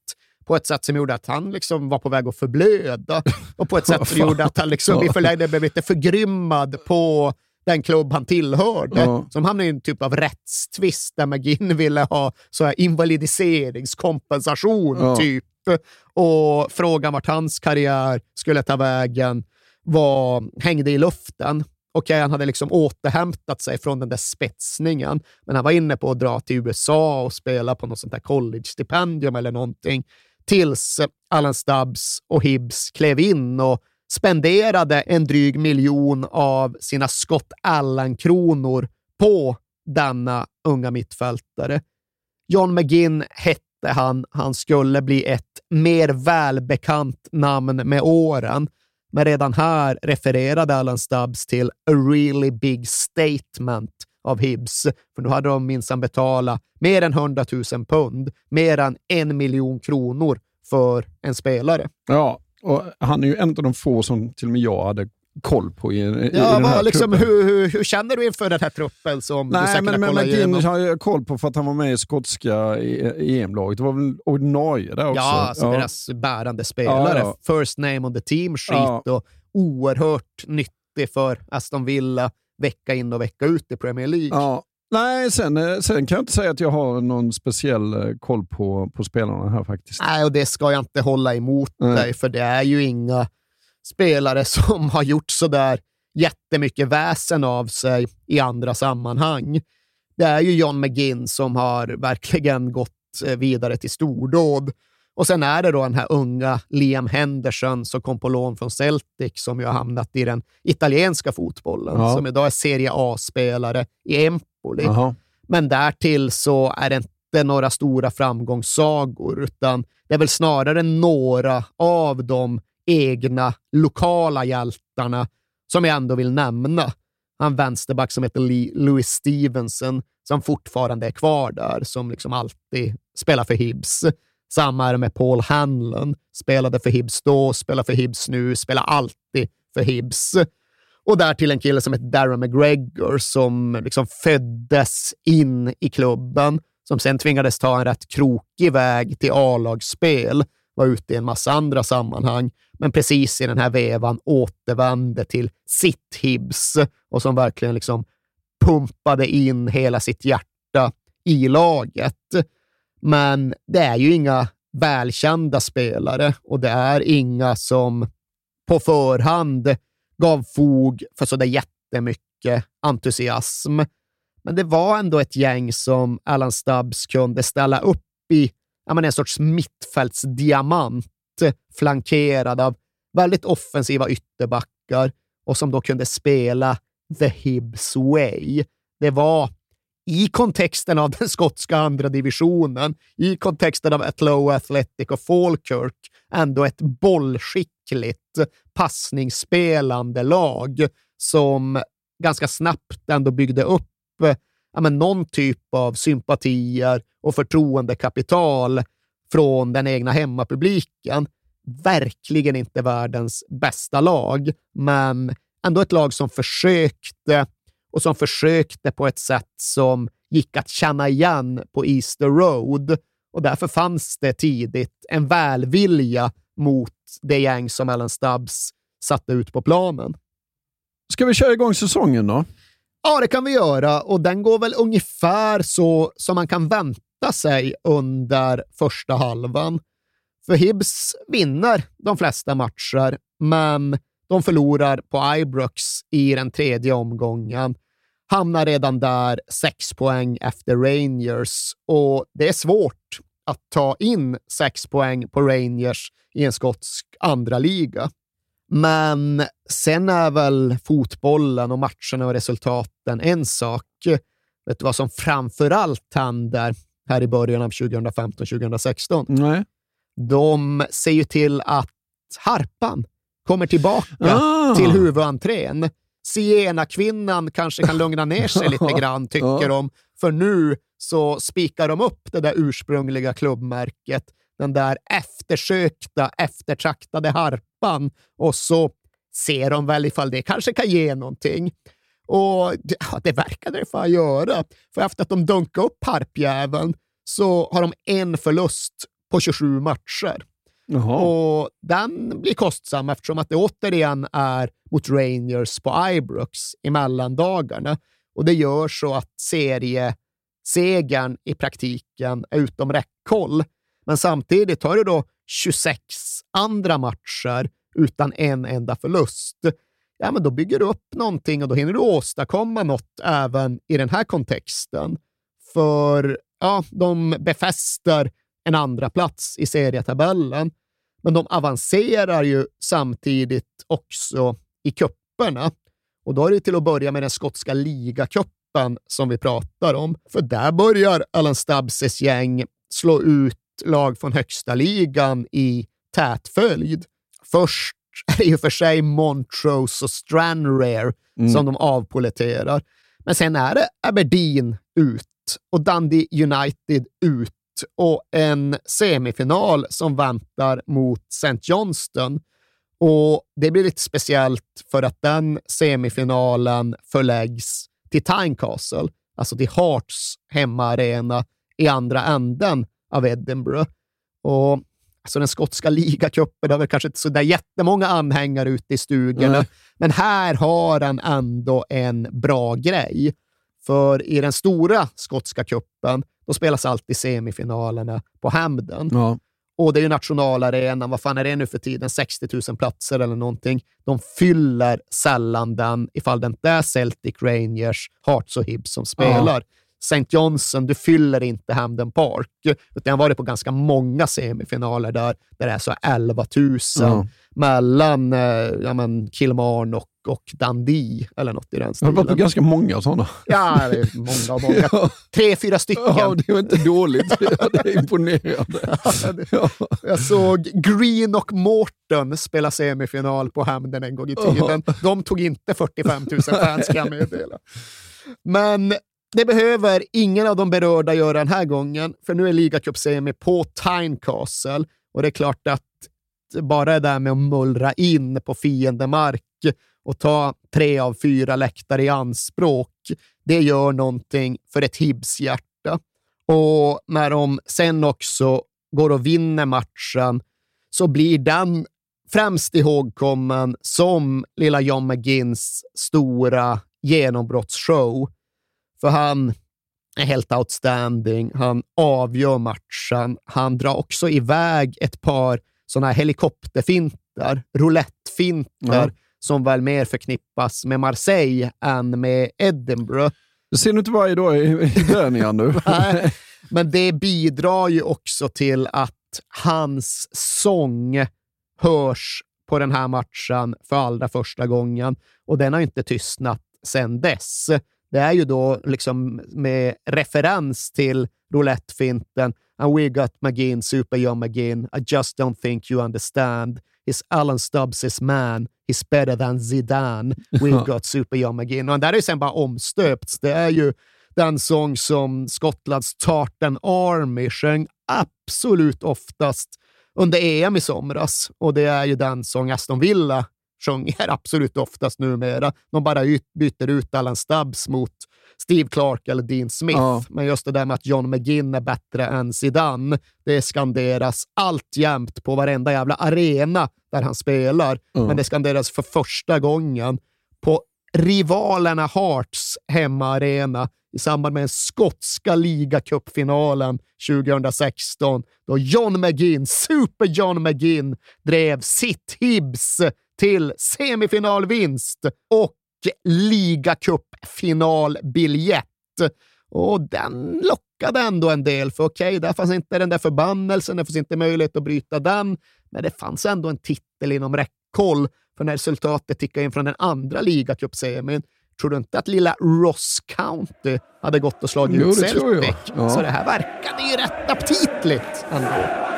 på ett sätt som gjorde att han liksom var på väg att förblöda och på ett sätt som gjorde att han liksom i förlängningen blev lite förgrymmad på den klubb han tillhörde. Ja. De hamnade i en typ av rättstvist där McGinn ville ha så här invalidiseringskompensation, ja. typ. Och frågan vart hans karriär skulle ta vägen var, hängde i luften. Okej, okay, han hade liksom återhämtat sig från den där spetsningen, men han var inne på att dra till USA och spela på något sånt där college-stipendium eller någonting tills Alan Stubbs och Hibbs klev in och spenderade en dryg miljon av sina Scott Allan-kronor på denna unga mittfältare. John McGinn hette han. Han skulle bli ett mer välbekant namn med åren. Men redan här refererade Alan Stubbs till a really big statement av Hibs, för nu hade de minsann betalat mer än 100 000 pund, mer än en miljon kronor för en spelare. Ja, och han är ju en av de få som till och med jag hade koll på i, i, ja, den här liksom, hur, hur, hur, känner du inför den här truppen som Nej, du ska men, kunna kolla igenom? har jag koll på för att han var med i skotska EM-laget. Det var väl ordinarie där också? Ja, alltså ja. deras bärande spelare. Ja, ja. First name on the team sheet och oerhört nyttig för Aston Villa vecka in och vecka ut i Premier League. Ja. Nej, sen, eh, sen kan jag inte säga att jag har någon speciell eh, koll på, på spelarna här faktiskt. Nej, och det ska jag inte hålla emot mm. dig, för det är ju inga spelare som har gjort sådär jättemycket väsen av sig i andra sammanhang. Det är ju John McGinn som har verkligen gått eh, vidare till stordåd. Och sen är det då den här unga Liam Henderson som kom på lån från Celtic som ju har hamnat i den italienska fotbollen, ja. som idag är Serie A-spelare i Empoli. Aha. Men därtill så är det inte några stora framgångssagor, utan det är väl snarare några av de egna lokala hjältarna som jag ändå vill nämna. Han vänsterback som heter Louis Stevenson, som fortfarande är kvar där, som liksom alltid spelar för Hibs. Samma är det med Paul Hanlon. Spelade för Hibs då, spelar för Hibs nu, spelar alltid för Hibs. Och därtill en kille som heter Darren McGregor som liksom föddes in i klubben, som sen tvingades ta en rätt krokig väg till A-lagsspel, var ute i en massa andra sammanhang, men precis i den här vevan återvände till sitt Hibs och som verkligen liksom pumpade in hela sitt hjärta i laget. Men det är ju inga välkända spelare och det är inga som på förhand gav fog för sådär jättemycket entusiasm. Men det var ändå ett gäng som Alan Stubbs kunde ställa upp i menar, en sorts mittfältsdiamant flankerad av väldigt offensiva ytterbackar och som då kunde spela the Hibs way. Det var i kontexten av den skotska andra divisionen, i kontexten av Atlow Athletic och Falkirk, ändå ett bollskickligt, passningsspelande lag som ganska snabbt ändå byggde upp ja, men någon typ av sympatier och förtroendekapital från den egna hemmapubliken. Verkligen inte världens bästa lag, men ändå ett lag som försökte och som försökte på ett sätt som gick att känna igen på Easter Road. Och därför fanns det tidigt en välvilja mot det gäng som Ellen Stubbs satte ut på planen. Ska vi köra igång säsongen då? Ja, det kan vi göra och den går väl ungefär så som man kan vänta sig under första halvan. För Hibs vinner de flesta matcher, men de förlorar på Ibrox i den tredje omgången. Hamnar redan där sex poäng efter Rangers och det är svårt att ta in sex poäng på Rangers i en skotsk andra liga. Men sen är väl fotbollen och matcherna och resultaten en sak. Vet du vad som framför allt händer här i början av 2015-2016? Nej. De ser ju till att Harpan kommer tillbaka Ah. till huvudentrén. Siena-kvinnan kanske kan lugna ner sig lite grann, tycker de. För nu så spikar de upp det där ursprungliga klubbmärket, den där eftersökta, eftertraktade harpan och så ser de väl ifall det kanske kan ge någonting. Och det, ja, det verkar det fan göra. För efter att de dunkade upp harpjäveln så har de en förlust på 27 matcher. Jaha. Och den blir kostsam eftersom att det återigen är mot Rangers på Ibrox i mellandagarna. Och det gör så att seriesegern i praktiken är utom räckhåll. Men samtidigt har du då 26 andra matcher utan en enda förlust. Ja, men då bygger du upp någonting och då hinner du åstadkomma något även i den här kontexten. För ja, de befäster en andra plats i serietabellen, men de avancerar ju samtidigt också i kupperna. Och då är det till att börja med den skotska ligacupen som vi pratar om. För där börjar Alan Stubbs gäng slå ut lag från högsta ligan i tät följd. Först är det ju för sig Montrose och Stranraer Mm. som de avpoleterar. Men sen är det Aberdeen ut och Dundee United ut och en semifinal som väntar mot St. Johnston. Och Det blir lite speciellt för att den semifinalen förläggs till Tynecastle, alltså till Hearts hemmaarena i andra änden av Edinburgh. Och alltså den skotska ligacupen har väl kanske inte så där jättemånga anhängare ute i stugorna, Nej. men här har den ändå en bra grej. För i den stora skotska kuppen då spelas alltid semifinalerna på Hampden. Ja. Och det är ju nationalarenan, vad fan är det nu för tiden? 60 000 platser eller någonting. De fyller sällan den ifall det inte är Celtic, Rangers, Hearts och Hibs som spelar. St. Johnson, du fyller inte Hampden Park. Utan jag har varit på ganska många semifinaler där, där det är så 11 000 Ja. Mellan eh, ja, men Kilmarn och, och Dundee eller något i den stilen. varit på ganska många sådana. Ja, det är många och många. Tre, fyra stycken. Ja, det var inte dåligt. Ja, det är imponerande. Ja. Jag såg Green och Morton spela semifinal på Hamden en gång i tiden. De tog inte 45 000 fans kan jag meddela. Men det behöver ingen av de berörda göra den här gången, för nu är ligacupsemi på Tynecastle och det är klart att bara det där med att mullra in på fiendemark och ta tre av fyra läktare i anspråk, det gör någonting för ett Hibs hjärta. Och när de sen också går och vinner matchen så blir den främst ihågkommen som lilla John McGinns stora genombrottsshow. För han är helt outstanding. Han avgör matchen. Han drar också iväg ett par sådana här helikopterfintar, roulettefintar, Ja. som väl mer förknippas med Marseille än med Edinburgh. Det ser du inte varje dag i, i Birmingham nu. Nej, men det bidrar ju också till att hans sång hörs på den här matchen för allra första gången. Och den har inte tystnat sedan dess. Det är ju då liksom med referens till roulettefinten And we got McGinn, Super John McGinn. I just don't think you understand. Is Alan Stubbs his man? He's better than Zidane. We've got Super John McGinn. Och den där är ju sen bara omstöpts. Det är ju den sång som Skottlands Tartan Army sjöng absolut oftast under EM i somras. Och det är ju den sång Aston Villa sjunger absolut oftast numera. De bara byter ut Alan Stubbs mot Steve Clark eller Dean Smith. Ja. Men just det där med att John McGinn är bättre än Zidane, det skanderas alltjämt på varenda jävla arena där han spelar. Mm. Men det skanderas för första gången på rivalerna Hearts hemmaarena i samband med den skotska ligacupfinalen 2016 då John McGinn, Super John McGinn, drev sitt Hibs till semifinalvinst och ligacupfinalbiljett. Och den lockade ändå en del, för okej, okay, där fanns inte den där förbannelsen, det fanns inte möjlighet att bryta den, men det fanns ändå en titel inom räckhåll. För när resultatet tickade in från den andra ligacupsemin Tror du inte att lilla Ross County hade gått och slagit ut Celtic? Ja. Så det här verkade ju rätt aptitligt ändå.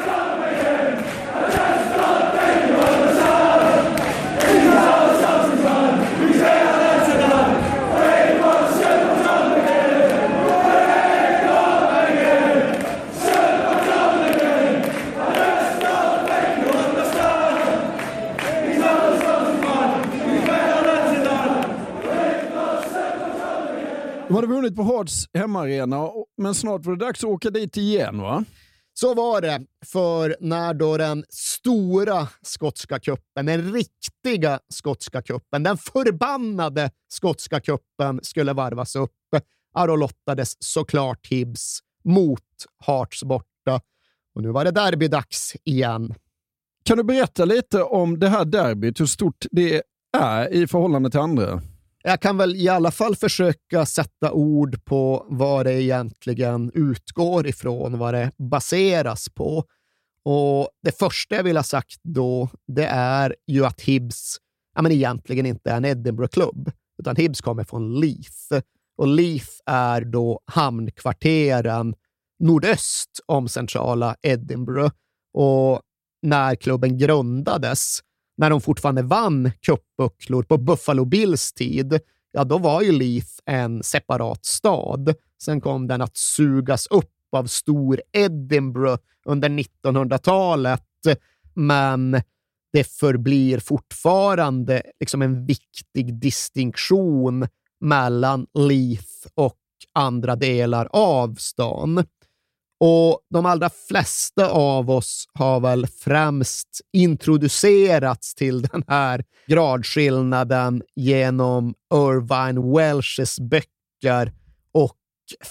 De hade vunnit på Hearts hemmaarena, men snart var det dags att åka dit igen va? Så var det, för när då den stora skotska kuppen, den riktiga skotska kuppen, den förbannade skotska kuppen skulle varvas upp, då lottades såklart Hibs mot Hearts borta. Och nu var det derbydags igen. Kan du berätta lite om det här derbyt, hur stort det är i förhållande till andra? Jag kan väl i alla fall försöka sätta ord på vad det egentligen utgår ifrån, vad det baseras på. Och Det första jag vill ha sagt då, det är ju att Hibs ja, men egentligen inte är en Edinburgh-klubb, utan Hibs kommer från Leith. Och Leith är då hamnkvarteren nordöst om centrala Edinburgh. Och när klubben grundades när de fortfarande vann cupbucklor på Buffalo Bills tid, ja, då var ju Leaf en separat stad. Sen kom den att sugas upp av stor Edinburgh under 1900-talet, men det förblir fortfarande liksom en viktig distinktion mellan Leith och andra delar av stan. Och de allra flesta av oss har väl främst introducerats till den här gradskillnaden genom Irvine Welshs böcker och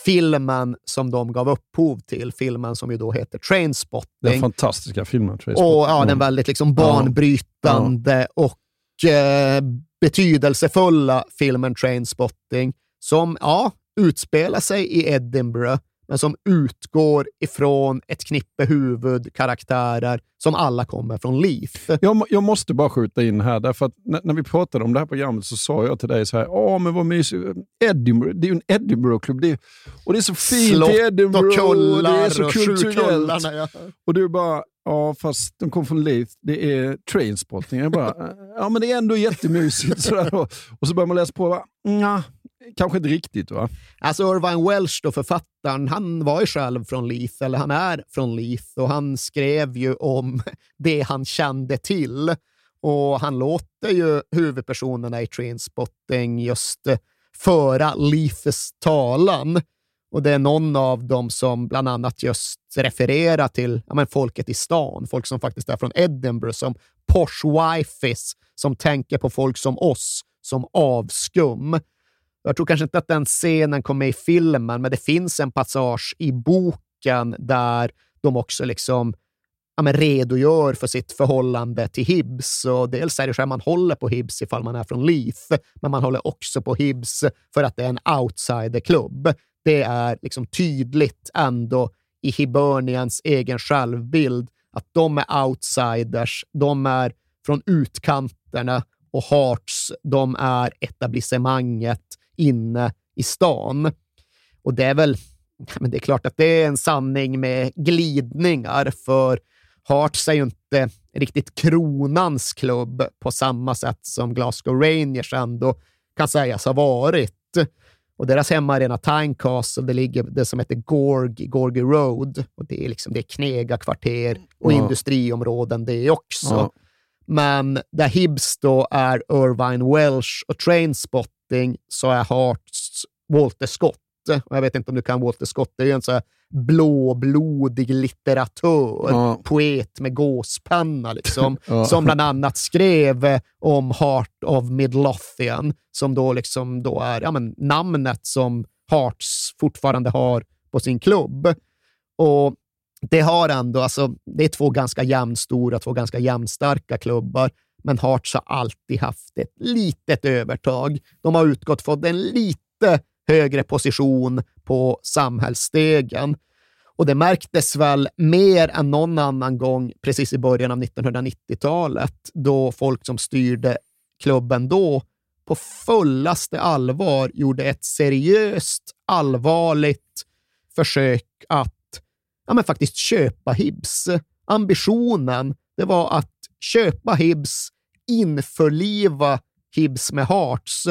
filmen som de gav upphov till. Filmen som ju då heter Trainspotting. Den fantastiska filmen Trainspotting. Och ja, den väldigt liksom banbrytande ja. och eh, betydelsefulla filmen Trainspotting som ja, utspelar sig i Edinburgh men som utgår ifrån ett knippe huvudkaraktärer som alla kommer från Leaf. Jag, jag måste bara skjuta in här, därför att när, när, vi pratade om det här programmet så sa jag till dig så här, åh men vad mysigt, Edinburgh, det är ju en Edinburgh-klubb det och det är så fint Slott i Edinburgh. och kullar och det är så och kulturellt. Ja. Och du bara, ja fast de kom från Leith, det är trainspotting. Jag bara, ja men det är ändå jättemysigt. Sådär. Och så börjar man läsa på, va? Nja, kanske inte riktigt va? Alltså Irvine Welsh, då, författaren, han var ju själv från Leith, eller han är från Leith, och han skrev ju om det han kände till. Och han låter ju huvudpersonerna i Trainspotting just eh, föra Leiths talan. Och det är någon av dem som bland annat just refererar till ja, men folket i stan, folk som faktiskt är från Edinburgh, som posh wifes, som tänker på folk som oss, som avskum. Jag tror kanske inte att den scenen kommer i filmen, men det finns en passage i boken där de också liksom ja, men redogör för sitt förhållande till Hibs. Och dels är det så att man håller på Hibs ifall man är från Leith, men man håller också på Hibs för att det är en outsiderklubb. Det är liksom tydligt ändå i Hibernians egen självbild att de är outsiders, de är från utkanterna och Hearts, de är etablissemanget inne i stan. Och det är väl, men det är klart att det är en sanning med glidningar, för Hearts är ju inte riktigt kronans klubb på samma sätt som Glasgow Rangers ändå kan sägas ha varit. Och deras hemmaarena Tynecastle, det ligger det som heter Gorg, Gorgy Road. Och det är liksom det är knega kvarter och Ja. industriområden det också. Ja. Men där Hibs då är Irvine Welsh och Trainspotting så är Hearts Walter Scott. Och jag vet inte om du kan Walter Scott, det är ju en så här blåblodig litteratör, Ja. poet med gåspenna, liksom, Ja. som bland annat skrev eh, om Heart of Midlothian, som då, liksom då är ja, men, namnet som Hearts fortfarande har på sin klubb. Och det har ändå, alltså, det är två ganska jämnstora, två ganska jämnstarka klubbar, men Hearts har alltid haft ett litet övertag. De har utgått från en lite högre position på samhällsstegen. Och det märktes väl mer än någon annan gång precis i början av 1990-talet, då folk som styrde klubben då på fullaste allvar gjorde ett seriöst, allvarligt försök att ja, men faktiskt köpa Hibs. Ambitionen det var att köpa Hibs, införliva Hibs med Hearts,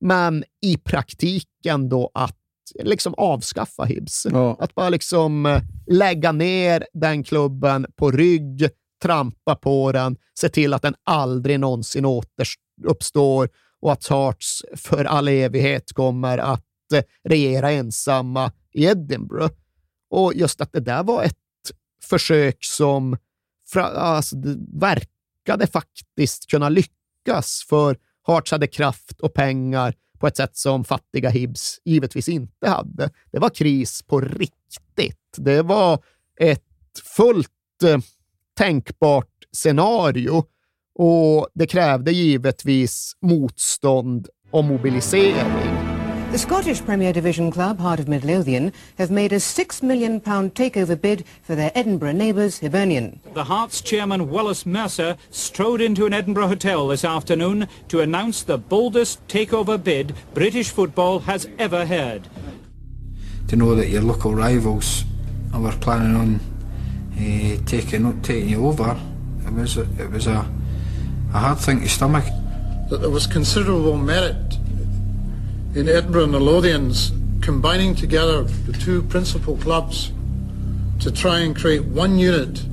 men i praktiken då att liksom avskaffa Hibs. Ja. Att bara liksom eh, lägga ner den klubben på rygg, trampa på den, se till att den aldrig någonsin återuppstår och att Hearts för all evighet kommer att eh, regera ensamma i Edinburgh. Och just att det där var ett försök som alltså, det verkade faktiskt kunna lyckas, för Hearts hade kraft och pengar på ett sätt som fattiga Hibs givetvis inte hade. Det var kris på riktigt. Det var ett fullt eh, tänkbart scenario och det krävde givetvis motstånd och mobilisering. The Scottish Premier Division club, Heart of Midlothian, have made a £6 million takeover bid for their Edinburgh neighbours, Hibernian. The Hearts chairman Wallace Mercer strode into an Edinburgh hotel this afternoon to announce the boldest takeover bid British football has ever heard. to know that your local rivals were planning on uh, taking taking you over, it was a, it was a, a hard thing to stomach. that there was considerable merit in Edinburgh and the Lothians combining together the two principal clubs to try and create one unit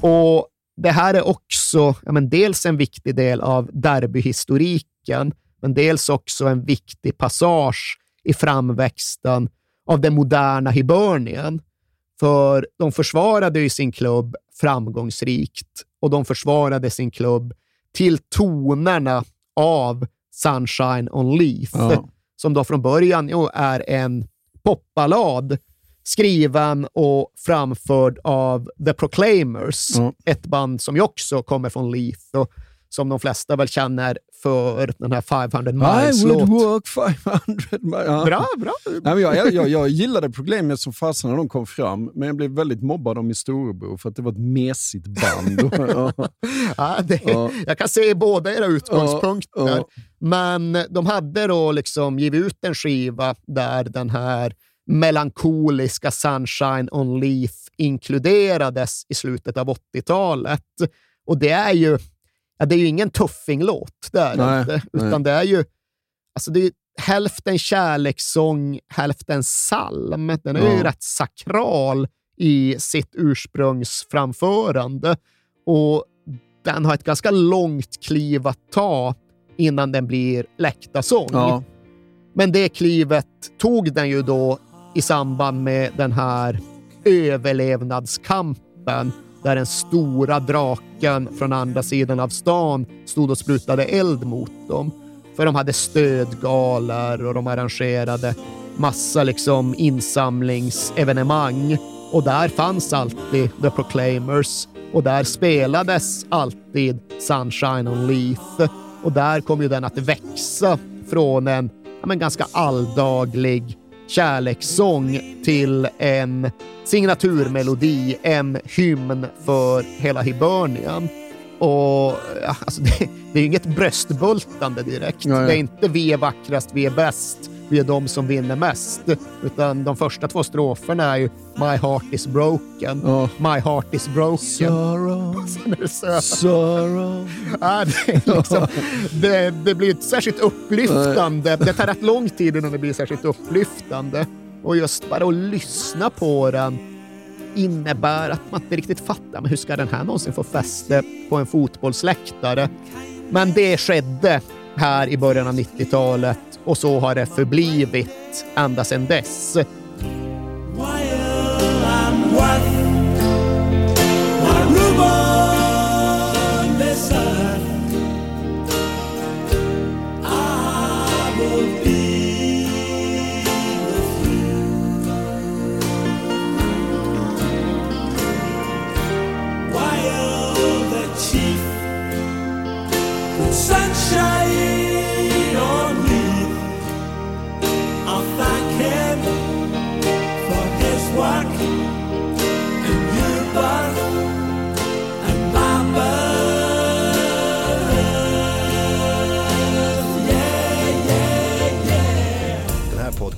Och det här är också ja, men dels en viktig del av derbyhistoriken, men dels också en viktig passage i framväxten av den moderna Hibernien. För de försvarade ju sin klubb framgångsrikt och de försvarade sin klubb till tonerna av Sunshine on Leith, Ja. som då från början jo, är en popballad skriven och framförd av The Proclaimers, ett band som ju också kommer från Leith och som de flesta väl känner för den här 500 I miles-låt. would walk 500 miles. Ja. Bra, bra. Nej, jag, jag, jag, gillade problemet som fasen när de kom fram, men jag blev väldigt mobbad av min storebror för att det var ett mesigt band. ja. Det, Ja. Jag kan se båda era utgångspunkter. Ja. Men de hade då liksom givit ut en skiva där den här melankoliska Sunshine on Leith inkluderades i slutet av 80-talet. Och det är ju, ja, det är ju ingen tuffinglåt, det är Nej, inte. Utan nej. det är ju alltså det är hälften kärlekssång, hälften psalm. Den är ju Ja. rätt sakral i sitt ursprungsframförande. Och den har ett ganska långt kliv att ta innan den blir läktarsång. Ja. Men det klivet tog den ju då i samband med den här överlevnadskampen där den stora draken från andra sidan av stan stod och sprutade eld mot dem. För de hade stödgalar och de arrangerade massa liksom insamlingsevenemang. Och där fanns alltid The Proclaimers och där spelades alltid Sunshine on Leaf. Och där kom ju den att växa från en ja, men ganska alldaglig kärlekssång till en signaturmelodi, en hymn för hela Hibernian. Och alltså det, det är ju inget bröstbultande direkt. Nej. Det är inte vi är vackrast, vi är bäst, vi är de som vinner mest. Utan de första två stroferna är ju My heart is broken, My heart is broken. Sorrow, söta. sorrow. Ja, det, liksom, det, det blir inte särskilt upplyftande. Det tar rätt lång tid innan det blir särskilt upplyftande. Och just bara att lyssna på den innebär att man inte riktigt fattar men hur ska den här någonsin få fäste på en fotbollsläktare. Men det skedde här i början av 90-talet och så har det förblivit ända sedan dess.